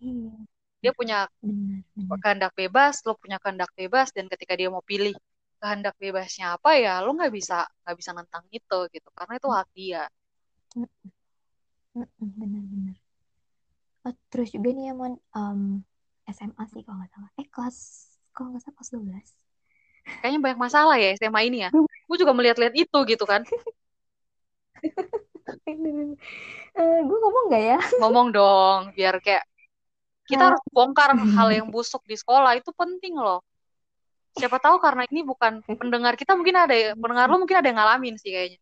Iya. Dia punya benar benar. kehendak bebas lo punya kehendak bebas dan ketika dia mau pilih kehendak bebasnya apa ya lo nggak bisa nggak bisa nentang itu gitu karena itu hak dia benar-benar oh, terus juga nih ya mon um, SMA sih kalau nggak salah. Eh kelas kalau nggak salah kelas 12 kayaknya banyak masalah ya SMA ini ya. Gue juga melihat-lihat itu gitu kan. Eh, gue ngomong nggak ya? Ngomong dong biar kayak kita harus bongkar hal yang busuk di sekolah itu penting loh. Siapa tahu karena ini bukan pendengar kita mungkin ada ya- pendengar lo mungkin ada yang ngalamin sih kayaknya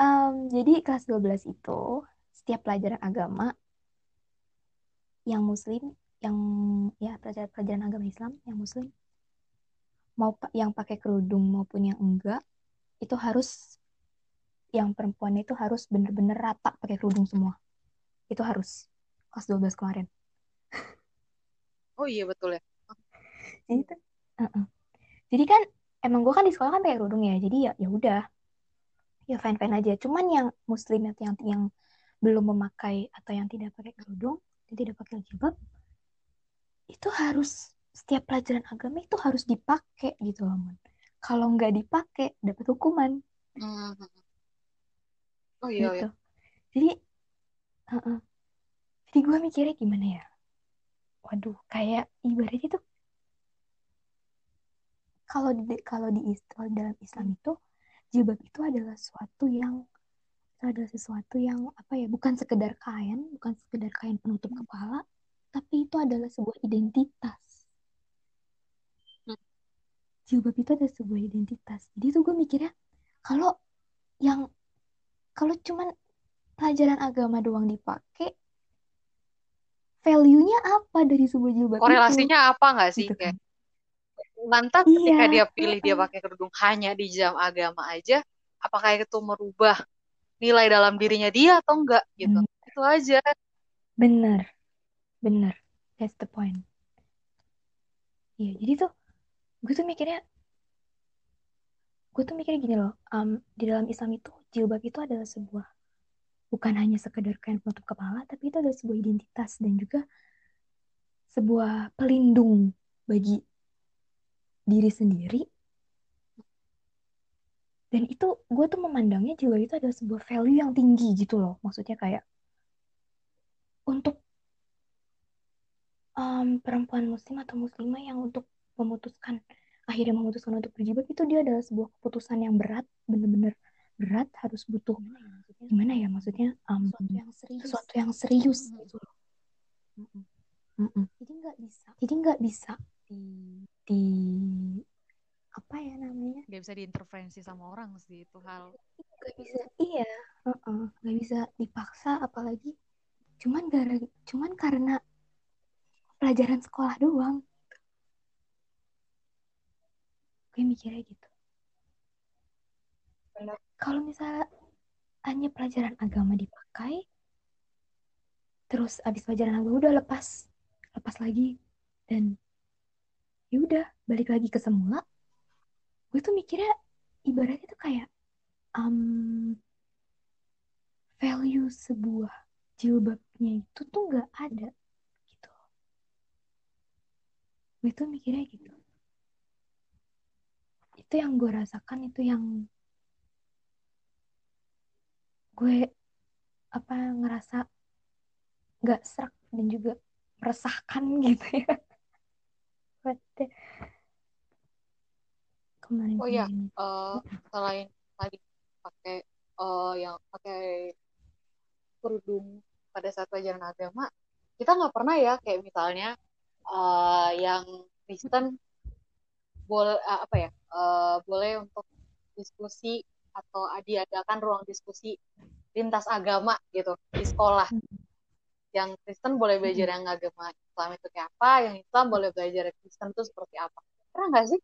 Em, jadi kelas 12 itu setiap pelajaran agama yang muslim yang ya pelajaran pelajaran agama Islam yang muslim mau yang pakai kerudung maupun yang enggak itu harus yang perempuan itu harus bener-bener rata pakai kerudung semua. Itu harus kelas 12 kemarin. Oh iya betul ya. Jadi tuh uh-uh. jadi kan emang gue kan di sekolah kan pakai kerudung ya jadi ya ya udah ya fine fine aja cuman yang muslim atau yang yang belum memakai atau yang tidak pakai kerudung yang tidak pakai jilbab itu harus setiap pelajaran agama itu harus dipakai gitu loh Mon. kalau nggak dipakai dapat hukuman Hmm. oh iya gitu iya jadi uh-uh. jadi gue mikirnya gimana ya waduh kayak ibaratnya tuh kalau di kalau di dalam Islam itu jilbab itu adalah sesuatu yang itu adalah sesuatu yang apa ya bukan sekedar kain bukan sekedar kain penutup kepala tapi itu adalah sebuah identitas. Hmm. jilbab itu adalah sebuah identitas. Jadi tuh gue mikirnya kalau yang kalau cuman pelajaran agama doang dipakai value-nya apa dari sebuah jilbab itu? Korelasinya apa nggak sih gitu kayak lantas ketika iya. dia pilih dia pakai kerudung hanya di jam agama aja apakah itu merubah nilai dalam dirinya dia atau enggak gitu. Ben- itu aja. Bener bener that's the point. Iya jadi tuh gue tuh mikirnya gue tuh mikirnya gini loh um, di dalam Islam itu jilbab itu adalah sebuah bukan hanya sekedar kain penutup kepala tapi itu adalah sebuah identitas dan juga sebuah pelindung bagi diri sendiri. Dan itu gue tuh memandangnya jilbab itu adalah sebuah value yang tinggi gitu loh. Maksudnya kayak untuk um, perempuan muslim atau muslimah yang untuk memutuskan akhirnya memutuskan untuk berjilbab itu dia adalah sebuah keputusan yang berat bener-bener berat harus butuh gimana ya maksudnya? um, sesuatu yang serius. sesuatu yang serius gitu loh. Mm-mm. Mm-mm. jadi nggak bisa jadi nggak bisa. di di apa ya namanya? Nggak bisa diintervensi sama orang sih itu hal. Nggak bisa iya nggak bisa dipaksa apalagi cuman gara cuman karena pelajaran sekolah doang. Gue mikirnya gitu. Kalau misalnya hanya pelajaran agama dipakai terus abis pelajaran agama udah lepas lepas lagi dan ya udah balik lagi ke semula. Gue tuh mikirnya ibaratnya tuh kayak um, value sebuah jilbabnya itu tuh nggak ada gitu. Gue tuh mikirnya gitu. Itu yang gue rasakan itu yang gue apa ngerasa nggak serak dan juga meresahkan gitu ya kemarin Oh iya, eh, selain tadi pakai eh, yang pakai kerudung pada saat pelajaran agama, kita nggak pernah ya kayak misalnya eh, yang Kristen boleh apa ya eh, boleh untuk diskusi atau diadakan ruang diskusi lintas agama gitu di sekolah. Yang Kristen boleh belajar yang agama Islam itu kayak apa, yang Islam boleh belajar Kristen itu seperti apa. Pernah nggak sih?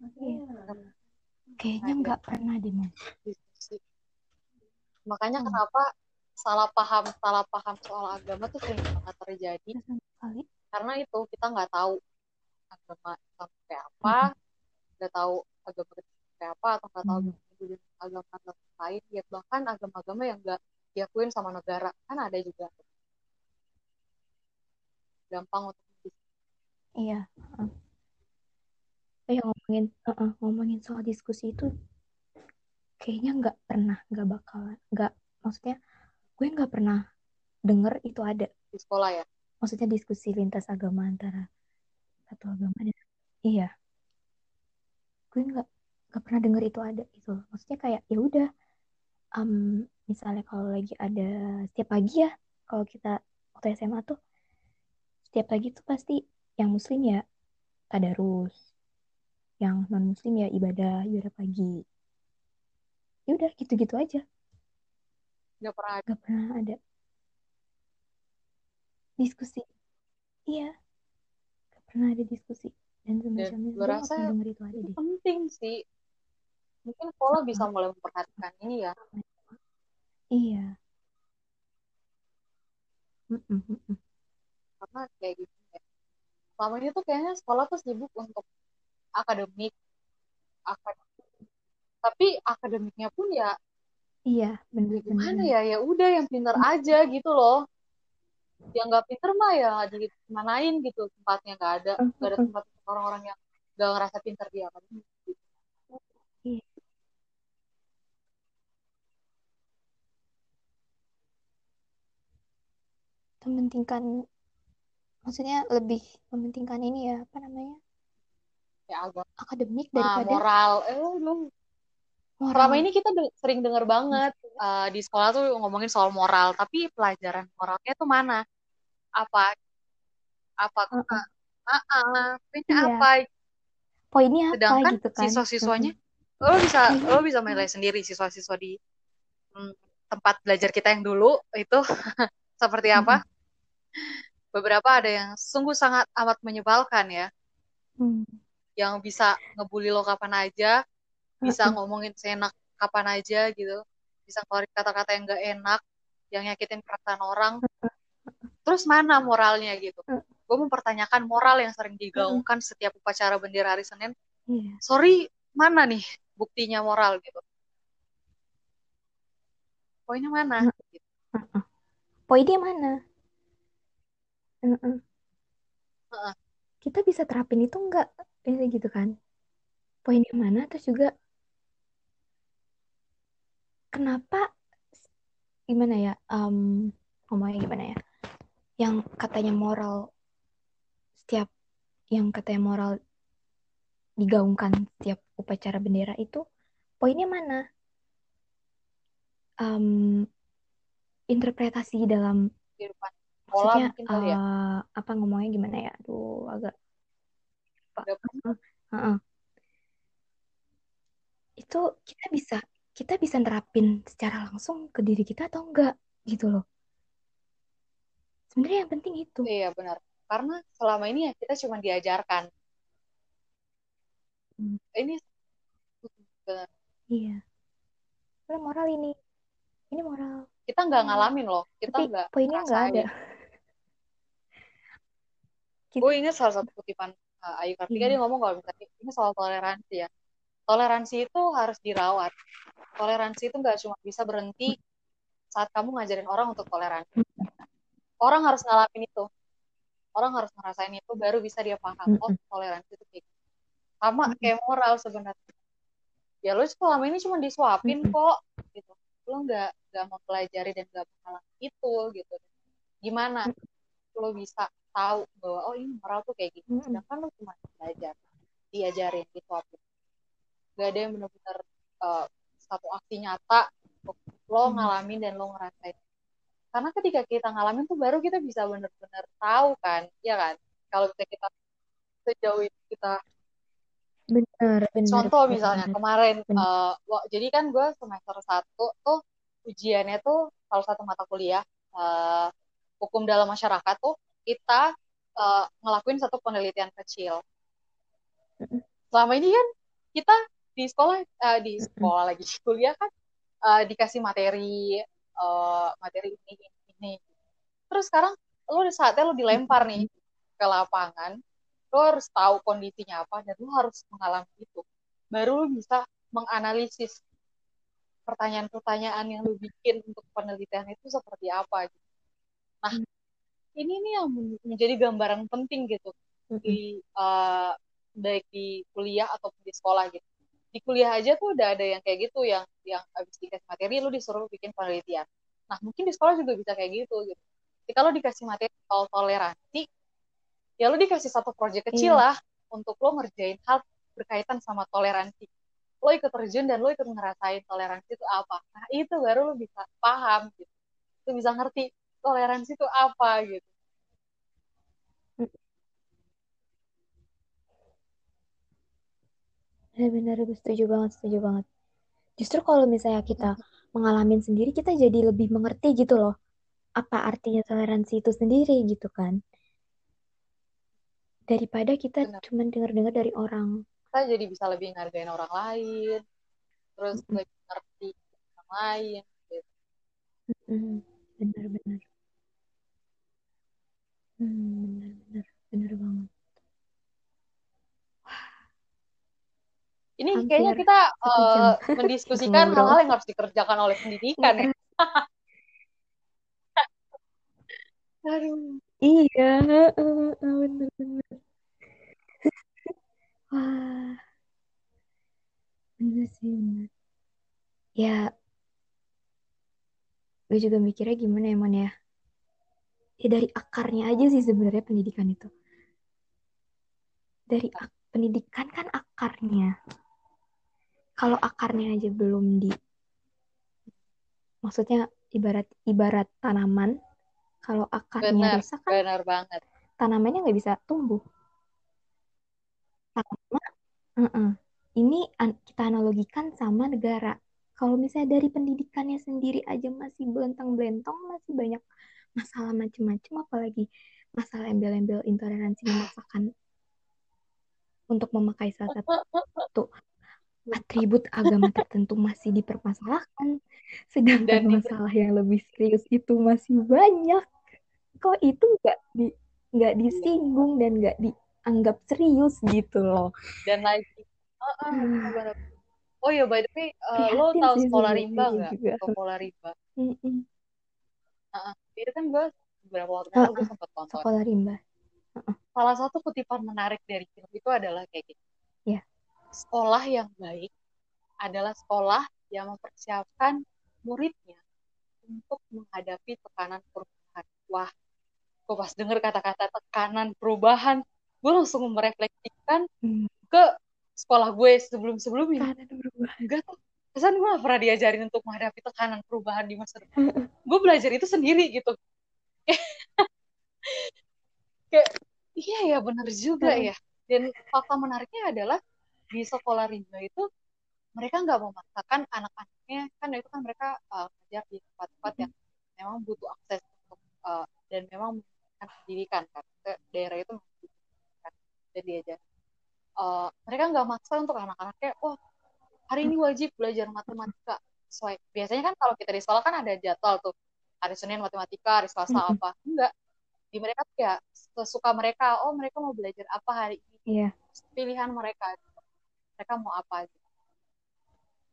Iya. kayaknya nggak pernah deh. Makanya Hmm. kenapa salah paham salah paham soal agama tuh sering banget terjadi karena itu kita nggak tahu agama Islam kayak apa nggak tahu agama kayak apa atau nggak tahu Hmm. agama lain ya bahkan agama-agama yang nggak diakuin sama negara kan ada juga gampang untuk Iya. heeh. Eh ngomongin, heeh, ngomongin soal diskusi itu kayaknya nggak pernah, nggak bakalan, nggak maksudnya gue nggak pernah denger itu ada. di sekolah ya Maksudnya diskusi lintas agama antara satu agama dan iya. Gue nggak nggak pernah denger itu ada gitu. loh. Maksudnya kayak ya udah, em, misalnya kalau lagi ada setiap pagi ya, kalau kita waktu SMA tuh setiap pagi tuh pasti yang muslim ya tadarus, yang non muslim ya ibadah ibadah pagi. Ya udah gitu-gitu aja, nggak pernah ada nggak pernah ada diskusi. Iya, nggak pernah ada diskusi dan semacamnya. gue rasa itu penting sih mungkin sekolah bisa mulai memperhatikan ini ya. Iya. Karena kayak gitu ya. Selama ini tuh kayaknya sekolah tuh sibuk untuk akademik akademik tapi akademiknya pun ya Iya, ya bener-bener. gimana ya ya udah yang pintar aja gitu loh. Yang nggak pintar mah ya dimanain gitu tempatnya nggak ada nggak ada tempat orang-orang yang nggak ngerasa pintar di akademik gitu. Iya. Mementingkan, maksudnya lebih mementingkan ini ya, apa namanya, ya agak akademik nah, daripada moral eh lu moral. selama ini kita de- sering dengar banget eh, di sekolah tuh ngomongin soal moral tapi pelajaran moralnya tuh mana apa apa Heeh. ah ah ini Iya. apa Poinnya apa sedangkan gitu kan? siswa-siswanya Mm-mm. lo bisa Poinnya lo bisa menilai sendiri siswa-siswa di hmm, tempat belajar kita yang dulu itu seperti apa? Beberapa ada yang sungguh sangat amat menyebalkan ya. Hmm. yang bisa ngebully lo kapan aja bisa Heeh. ngomongin seenak kapan aja gitu. Bisa ngeluarin kata-kata yang gak enak yang nyakitin perasaan orang. Terus mana moralnya gitu? Gue mempertanyakan moral yang sering digaungkan setiap upacara bendera hari Senin. Iya. sorry mana nih buktinya moral gitu? Poinnya mana? Gitu. Poinnya mana? Heeh. Kita bisa terapin itu enggak? Biasanya gitu kan? Poinnya mana? Terus juga kenapa gimana ya? Em, ngomongnya gimana ya? Yang katanya moral setiap yang katanya moral digaungkan setiap upacara bendera itu poinnya mana? Em, interpretasi dalam kehidupan sekolah maksudnya ya eh, apa ngomongnya gimana ya? Aduh, agak. Gak Heeh, heeh. Itu kita bisa kita bisa nerapin secara langsung ke diri kita atau enggak gitu loh. Sebenarnya yang penting itu. iya benar karena selama ini ya kita cuma diajarkan Hmm, ini benar. iya. Ini moral ini. Ini moral. Kita nggak Hmm. ngalamin loh kita nggak poinnya nggak ada. Kita, gue inget salah satu kutipan uh, Ayu Kartika iya. dia ngomong kalau misalnya ini soal toleransi ya toleransi itu harus dirawat toleransi itu nggak cuma bisa berhenti saat kamu ngajarin orang untuk toleransi orang harus ngalamin itu orang harus ngerasain itu baru bisa dia paham oh Mm-mm. toleransi itu kayak gitu. sama Mm-mm. kayak moral sebenarnya ya lu selama ini cuma disuapin kok gitu lu nggak nggak mempelajari dan nggak mengalami itu gitu. Gimana lo bisa tahu bahwa oh ini moral tuh kayak gini. Mm-mm. sedangkan lo cuma belajar diajarin disuapin gak ada yang benar-benar uh, satu aksi nyata lo ngalamin dan lo ngerasain. Karena ketika kita ngalamin tuh baru kita bisa benar-benar tahu kan ya kan? Kalau kita kita sejauh itu kita Benar, benar, contoh benar, misalnya benar. kemarin Benar. uh, jadi kan gue semester satu tuh ujiannya tuh salah satu mata kuliah uh, hukum dalam masyarakat tuh kita uh, ngelakuin satu penelitian kecil selama ini kan kita di sekolah eh, di sekolah lagi di kuliah kan eh, dikasih materi uh, materi ini ini ini terus sekarang lo saatnya lo dilempar nih ke lapangan lo harus tahu kondisinya apa dan lo harus mengalami itu baru lo bisa menganalisis pertanyaan-pertanyaan yang lo bikin untuk penelitian itu seperti apa gitu. Nah, ini nih yang menjadi gambaran penting gitu di uh, baik di kuliah ataupun di sekolah gitu. Di kuliah aja tuh udah ada yang kayak gitu yang yang habis dikasih materi lu disuruh bikin penelitian. Nah, mungkin di sekolah juga bisa kayak gitu gitu. Jadi kalau dikasih materi soal toleransi, ya lu dikasih satu proyek kecil yeah. lah untuk lo ngerjain hal berkaitan sama toleransi. Lo ikut terjun dan lo ikut ngerasain toleransi itu apa. Nah, itu baru lo bisa paham gitu. Lo bisa ngerti toleransi itu apa gitu. Benar-benar setuju banget, setuju banget. Justru kalau misalnya kita mengalami sendiri, kita jadi lebih mengerti gitu loh. Apa artinya toleransi itu sendiri gitu kan. Daripada kita cuma dengar-dengar dari orang. Kita jadi bisa lebih ngargain orang lain. Terus mm -hmm. lebih ngerti orang lain. Gitu. Benar-benar. Hmm, benar, benar, benar banget. Ini Hampir kayaknya kita uh, mendiskusikan hal-hal yang harus dikerjakan oleh pendidikan ya. Aduh. Iya, benar-benar. Wah, benar sih benar. Ya, gue juga mikirnya gimana emang ya? Ya dari akarnya aja sih sebenarnya pendidikan itu. Dari ak pendidikan kan akarnya. Kalau akarnya aja belum di maksudnya ibarat ibarat tanaman kalau akarnya benar, rusak kan benar banget. tanamannya nggak bisa tumbuh sama uh -uh. ini an kita analogikan sama negara. Kalau misalnya dari pendidikannya sendiri aja masih belentang-belentong masih banyak masalah macam-macam apalagi masalah embel-embel intoleransi memaksakan untuk memakai salah satu atribut agama tertentu masih dipermasalahkan sedangkan Dan masalah yang lebih serius itu masih banyak. Kok itu nggak di nggak disinggung dan nggak dianggap serius gitu loh dan lagi uh, uh, oh ya by the way uh, lo tahu sekolah rimba nggak sekolah rimba mm -mm. Uh, itu kan gue beberapa waktu lalu uh, gue sempat nonton. Sekolah rimba. Uh, Salah satu kutipan menarik dari film itu adalah kayak gitu. Yeah. Sekolah yang baik adalah sekolah yang mempersiapkan muridnya untuk menghadapi tekanan perubahan. Wah, gue pas denger kata-kata tekanan perubahan, gue langsung merefleksikan hmm. ke sekolah gue sebelum-sebelumnya. Tekanan perubahan. Enggak tuh, kesan gue gak pernah diajarin untuk menghadapi tekanan perubahan di masa depan. Gue belajar itu sendiri gitu. Kayak iya ya benar juga ya. Dan fakta menariknya adalah di sekolah rimba itu mereka nggak memaksakan anak-anaknya kan itu kan mereka uh, di tempat-tempat yang memang butuh akses untuk uh, dan memang pendidikan kan. Ke daerah itu dan diajar uh, mereka nggak maksa untuk anak-anaknya oh hari ini wajib belajar matematika sesuai biasanya kan kalau kita di sekolah kan ada jadwal tuh hari Senin matematika hari Selasa apa enggak di mereka tuh ya sesuka mereka oh mereka mau belajar apa hari ini yeah. pilihan mereka mereka mau apa gitu.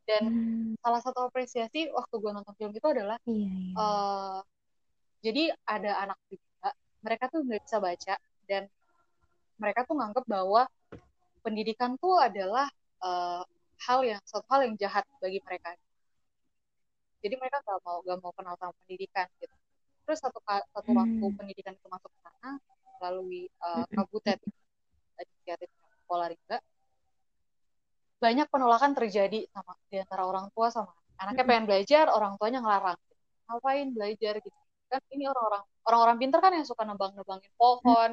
dan mm. salah satu apresiasi waktu gue nonton film itu adalah yeah, yeah. Uh, jadi ada anak juga mereka tuh nggak bisa baca dan mereka tuh nganggap bahwa pendidikan tuh adalah uh, hal yang satu hal yang jahat bagi mereka. Jadi mereka gak mau gak mau kenal sama pendidikan gitu. Terus satu satu hmm. waktu pendidikan itu masuk ke sana melalui uh, kabutet inisiatif sekolah ringga banyak penolakan terjadi sama di antara orang tua sama anaknya pengen belajar orang tuanya ngelarang. Ngapain belajar gitu. Kan ini orang-orang orang-orang pintar kan yang suka nebang-nebangin pohon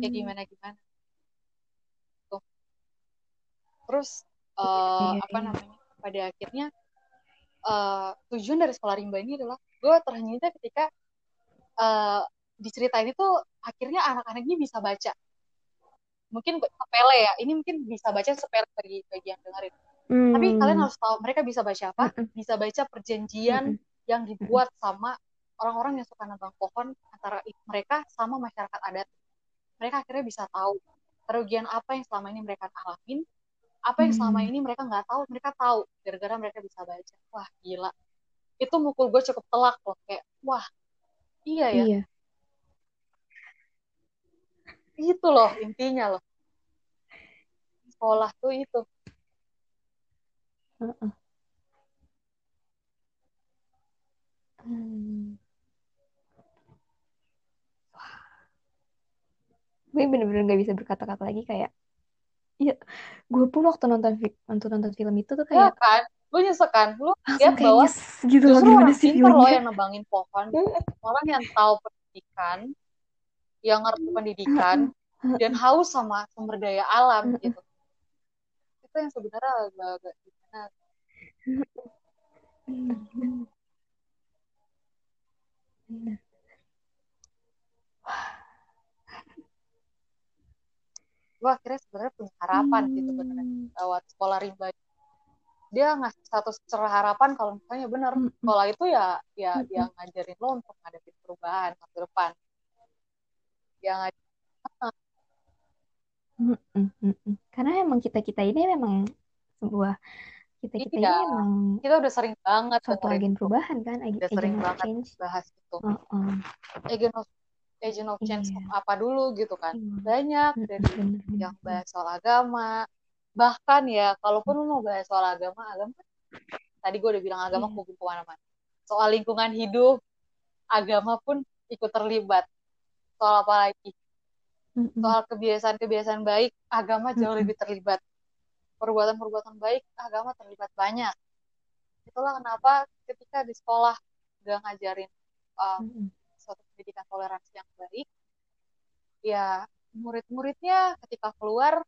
kayak gimana gimana. Tuh terus uh, apa namanya pada akhirnya uh, tujuan dari sekolah rimba ini adalah gue ternyata ketika uh, diceritain itu akhirnya anak-anak ini bisa baca. Mungkin sepele ya ini mungkin bisa baca sepele bagi bagi yang dengerin. Hmm. tapi kalian harus tahu mereka bisa baca apa? Bisa baca perjanjian yang dibuat sama orang-orang yang suka nebang pohon antara mereka sama masyarakat adat. Mereka akhirnya bisa tahu kerugian apa yang selama ini mereka alamin, apa yang selama Hmm. ini mereka nggak tahu, mereka tahu gara-gara mereka bisa baca. Wah gila, itu mukul gue cukup telak loh, kayak wah iya ya, Iya. itu loh intinya loh. Sekolah tuh itu. Heeh. Hmm. Gue bener-bener gak bisa berkata-kata lagi kayak, iya, gue pun waktu nonton waktu nonton film itu tuh Ya kayak kan, lu nyesek kan, lu lihat bahwa gitu loh justru gimana orang sih pintar loh filmnya. yang nebangin pohon, orang yang tahu pendidikan, yang ngerti pendidikan, dan haus sama sumber daya alam gitu. Itu yang sebenarnya agak-agak gimana. Bener, bener, bener. Gue akhirnya sebenarnya punya harapan sih sebenarnya Hmm. lewat sekolah rimba. Dia ngasih satu cerah harapan kalau misalnya bener Mm-mm. sekolah itu ya ya dia ngajarin lo untuk ngadepin perubahan masa depan. Yang Mm-mm, mm-mm. Karena emang kita-kita ini memang sebuah kita-kita ini iya, memang kita udah sering banget suatu agen perubahan kan, ag- udah sering banget change. bahas itu. Heeh. Agent of agent of change Iya. apa dulu gitu kan. Iya. Banyak dari yang bahas soal agama. Bahkan ya, kalaupun lu mau bahas soal agama, agama kan tadi gue udah bilang agama Iya. kubu ke mana-mana. Soal lingkungan hidup, agama pun ikut terlibat. Soal apa lagi? Soal kebiasaan-kebiasaan baik, agama jauh lebih terlibat. Perbuatan-perbuatan baik, agama terlibat banyak. Itulah kenapa ketika di sekolah gak ngajarin suatu pendidikan toleransi yang baik, ya murid-muridnya ketika keluar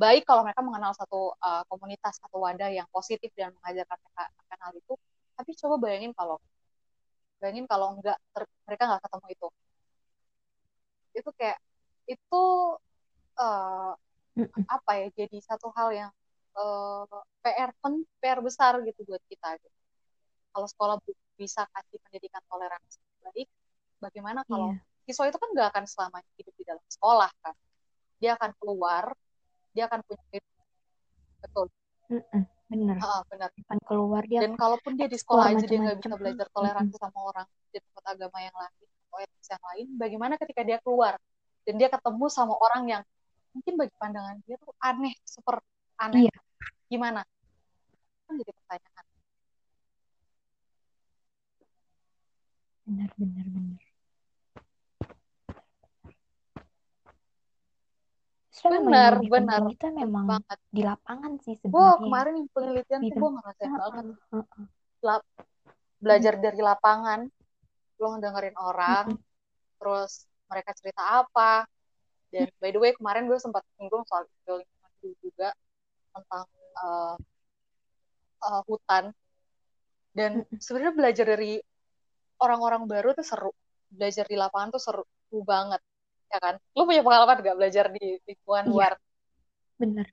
baik kalau mereka mengenal satu uh, komunitas atau wadah yang positif dan mengajarkan mereka akan hal itu. Tapi coba bayangin kalau bayangin kalau enggak ter- mereka nggak ketemu itu. Itu kayak itu uh, apa ya jadi satu hal yang uh, PR pen PR besar gitu buat kita gitu. Kalau sekolah bisa kasih pendidikan toleransi yang baik, bagaimana kalau Iya. siswa itu kan nggak akan selamanya hidup di dalam sekolah kan? Dia akan keluar, dia akan punya hidup. betul, Bener. Ah, benar. Akan keluar dia Dan kalaupun dia di sekolah aja dia nggak bisa belajar toleransi sama orang di tempat agama yang lain atau etnis yang lain, bagaimana ketika dia keluar dan dia ketemu sama orang yang mungkin bagi pandangan dia tuh aneh, super aneh, Iya. gimana? Kan jadi pertanyaan. Bener, bener, bener. Yang Benar, benar, itu memang banget. di lapangan sih Gue sebenarnya. kemarin yang penelitian Di tuh gue ngerasain banget. Lap- belajar dari lapangan, lo ngedengerin orang, terus mereka cerita apa. Dan by the way kemarin gue sempat singgung soal lingkungan hidup juga tentang uh, uh, hutan. Dan sebenarnya belajar dari orang-orang baru tuh seru. Belajar di lapangan tuh seru banget, ya kan? Lo punya pengalaman gak belajar di lingkungan Iya, luar? bener.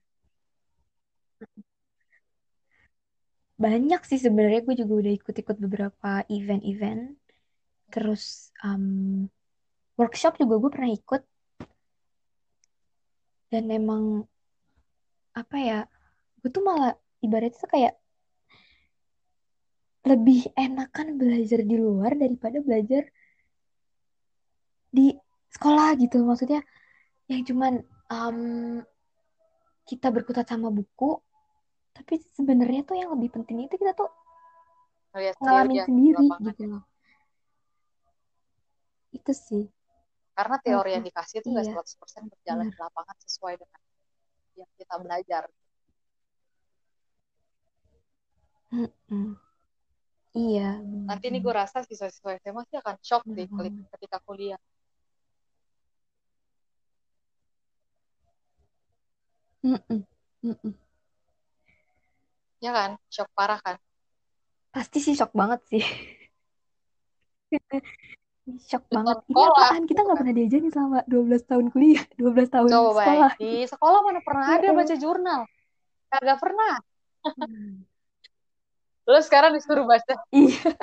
Banyak sih sebenarnya gue juga udah ikut-ikut beberapa event-event. Terus um, workshop juga gue pernah ikut. Dan emang apa ya, gue tuh malah ibaratnya tuh kayak lebih enakan belajar di luar daripada belajar di sekolah gitu. Maksudnya yang cuman um, kita berkutat sama buku, tapi sebenarnya tuh yang lebih penting itu kita tuh ngalamin ya di sendiri lapangan. gitu loh. Itu sih. Karena teori yang dikasih itu nggak iya, 100% berjalan bener. di lapangan sesuai dengan yang kita belajar. Mm-mm. Iya, Nanti bener-bener. gue rasa siswa-siswa SMA sih akan shock Bener deh kali- banget. ketika kuliah. Mm-mm. Mm-mm. Ya kan? Shock parah kan? Pasti sih shock banget sih. Shock Di banget. tahun Ini sekolah apaan? Kita gitu nggak kan. pernah diajarin selama 12 tahun kuliah, 12 tahun Coba sekolah. bayangin, di sekolah mana pernah ada baca jurnal? Kagak pernah. Hmm. Lo sekarang disuruh baca Iya,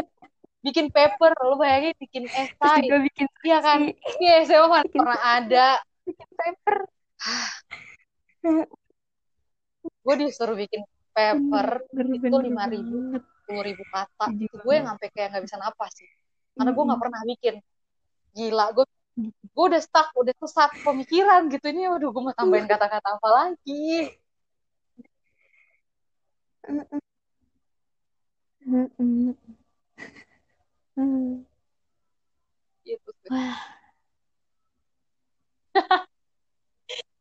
bikin paper, lo bayangin bikin terus esai. juga bikin Iya kan? Iya, SMA mana bikin pernah ada. bikin paper. Gue disuruh bikin paper Bener, itu lima ribu, sepuluh ribu kata. Itu gue banget. sampai kayak nggak bisa napas sih. Karena gue nggak pernah bikin. Gila, gue gue udah stuck, udah sesat pemikiran gitu. Ini waduh, gue mau tambahin kata-kata apa lagi. Gitu sih.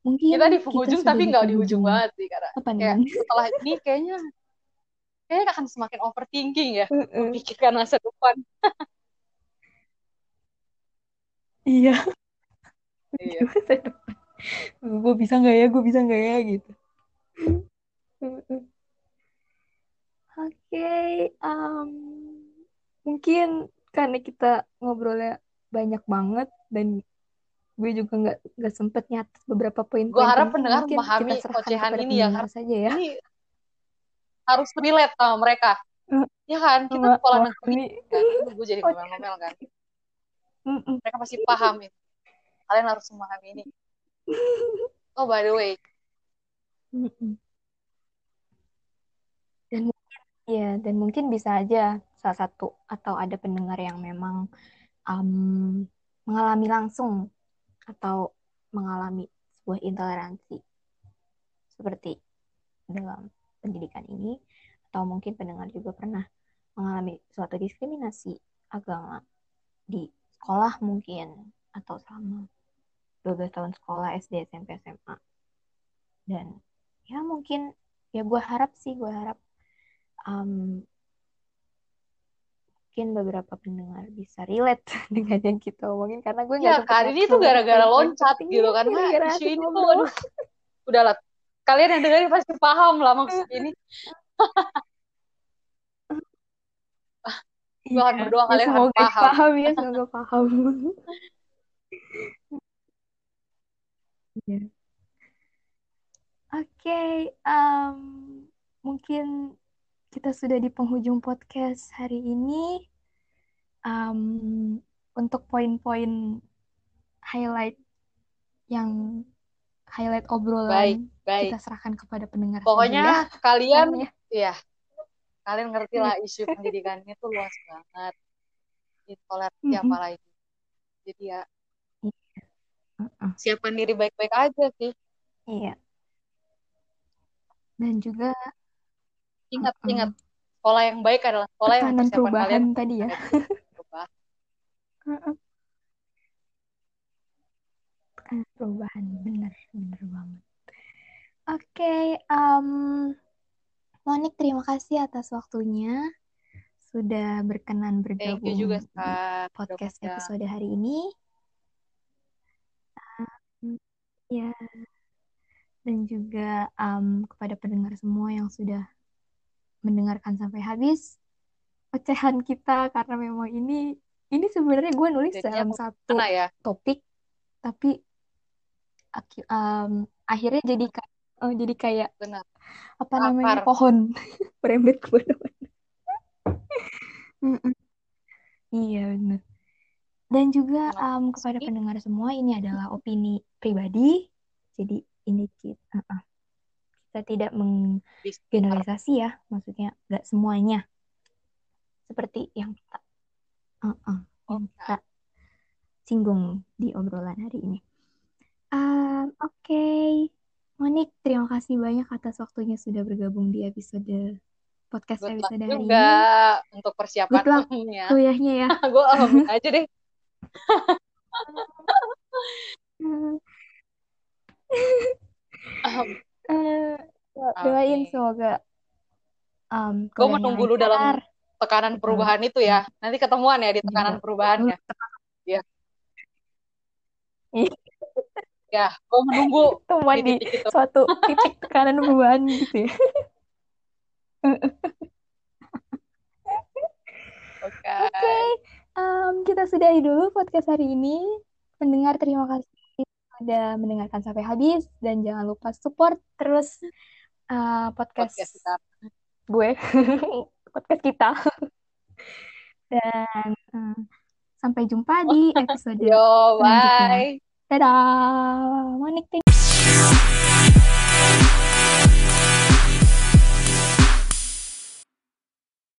Mungkin Kita di penghujung tapi nggak di ujung banget sih. Karena kayak setelah ini kayaknya kayaknya akan semakin overthinking ya. Memikirkan masa depan. Iya, Iya. gue bisa nggak ya, gue bisa nggak ya gitu. Oke, em, mungkin karena kita ngobrolnya banyak banget dan gue juga nggak nggak sempet nyatet beberapa Gue poin-poin harap pendengar mungkin memahami kita serahkan ocehan kepada ini ya. Karena saja ya. ini harus relate sama mereka. Mm, Ya kan? Kita sekolah negeri memahami kan. Gue jadi ocehan. ngomel-ngomel kan. Mereka pasti paham itu. Kalian harus memahami ini. Oh, by the way. Dan mungkin ya, dan mungkin bisa aja salah satu atau ada pendengar yang memang em, mengalami langsung atau mengalami sebuah intoleransi seperti dalam pendidikan ini, atau mungkin pendengar juga pernah mengalami suatu diskriminasi agama di sekolah mungkin atau selama 12 tahun sekolah SD, SMP, SMA. Dan ya mungkin ya gue harap sih, gue harap um, mungkin beberapa pendengar bisa relate dengan yang kita omongin karena gue nggak ya kali ini tuh gara-gara loncat gitu kan. Nah, gara-gara isu ini tuh, aduh, udahlah. Kalian yang dengerin pasti paham lah maksud ini. Gue Iya, akan berdoa ya kalian akan semoga paham. paham ya, semoga paham. Iya. Oke, em, mungkin kita sudah di penghujung podcast hari ini. Em, untuk poin-poin highlight yang highlight Baik, obrolan baik. kita serahkan kepada pendengar saja ya. Pokoknya kalian, ya. ya, kalian ngerti lah isu pendidikan itu luas banget. Intoleransi Mhm. apalagi. Jadi ya, Heeh. siapkan diri baik-baik aja sih. Iya. Dan juga Ingat, ingat. Sekolah yang baik adalah sekolah yang tekanan mempersiapkan kalian perubahan tadi ya. perubahan. Perubahan, bener, bener banget. Oke, em, Monik terima kasih atas waktunya sudah berkenan Thank you juga, bergabung. Udah podcast undang. episode hari ini. Hmm, Ya, dan juga em, kepada pendengar semua yang sudah mendengarkan sampai habis ocehan kita karena memang ini ini sebenarnya gue nulis Jadinya dalam satu ya? topik tapi em, akhirnya jadi kayak eh, jadi kayak Benar. apa namanya Akar. pohon merembet ke mana-mana. Mm-mm. Iya benar. Dan juga em, kepada pendengar semua ini adalah opini pribadi. Jadi ini kita, uh-uh. Kita tidak menggeneralisasi ya, maksudnya nggak semuanya seperti yang kita uh-uh, yang Oke. kita singgung di obrolan hari ini. Um, Oke, Monik, terima kasih banyak atas waktunya sudah bergabung di episode podcast Good episode hari juga ini. untuk persiapan kuliahnya ya. Gue aja deh. Eh, doain semoga um, Gue menunggu lu dalam tekanan perubahan itu ya. Nanti ketemuan ya di Juga. tekanan Lu perubahannya. Ya, ya. Gue menunggu temuan di di titik itu. suatu titik tekanan perubahan gitu ya. Oke. Oke, em, kita sudahi dulu podcast hari ini. Pendengar, terima kasih sudah mendengarkan sampai habis dan jangan lupa support terus uh, podcast, podcast kita. gue podcast kita dan uh, sampai jumpa di episode Yo, bye. Dadah. Monik, thank you.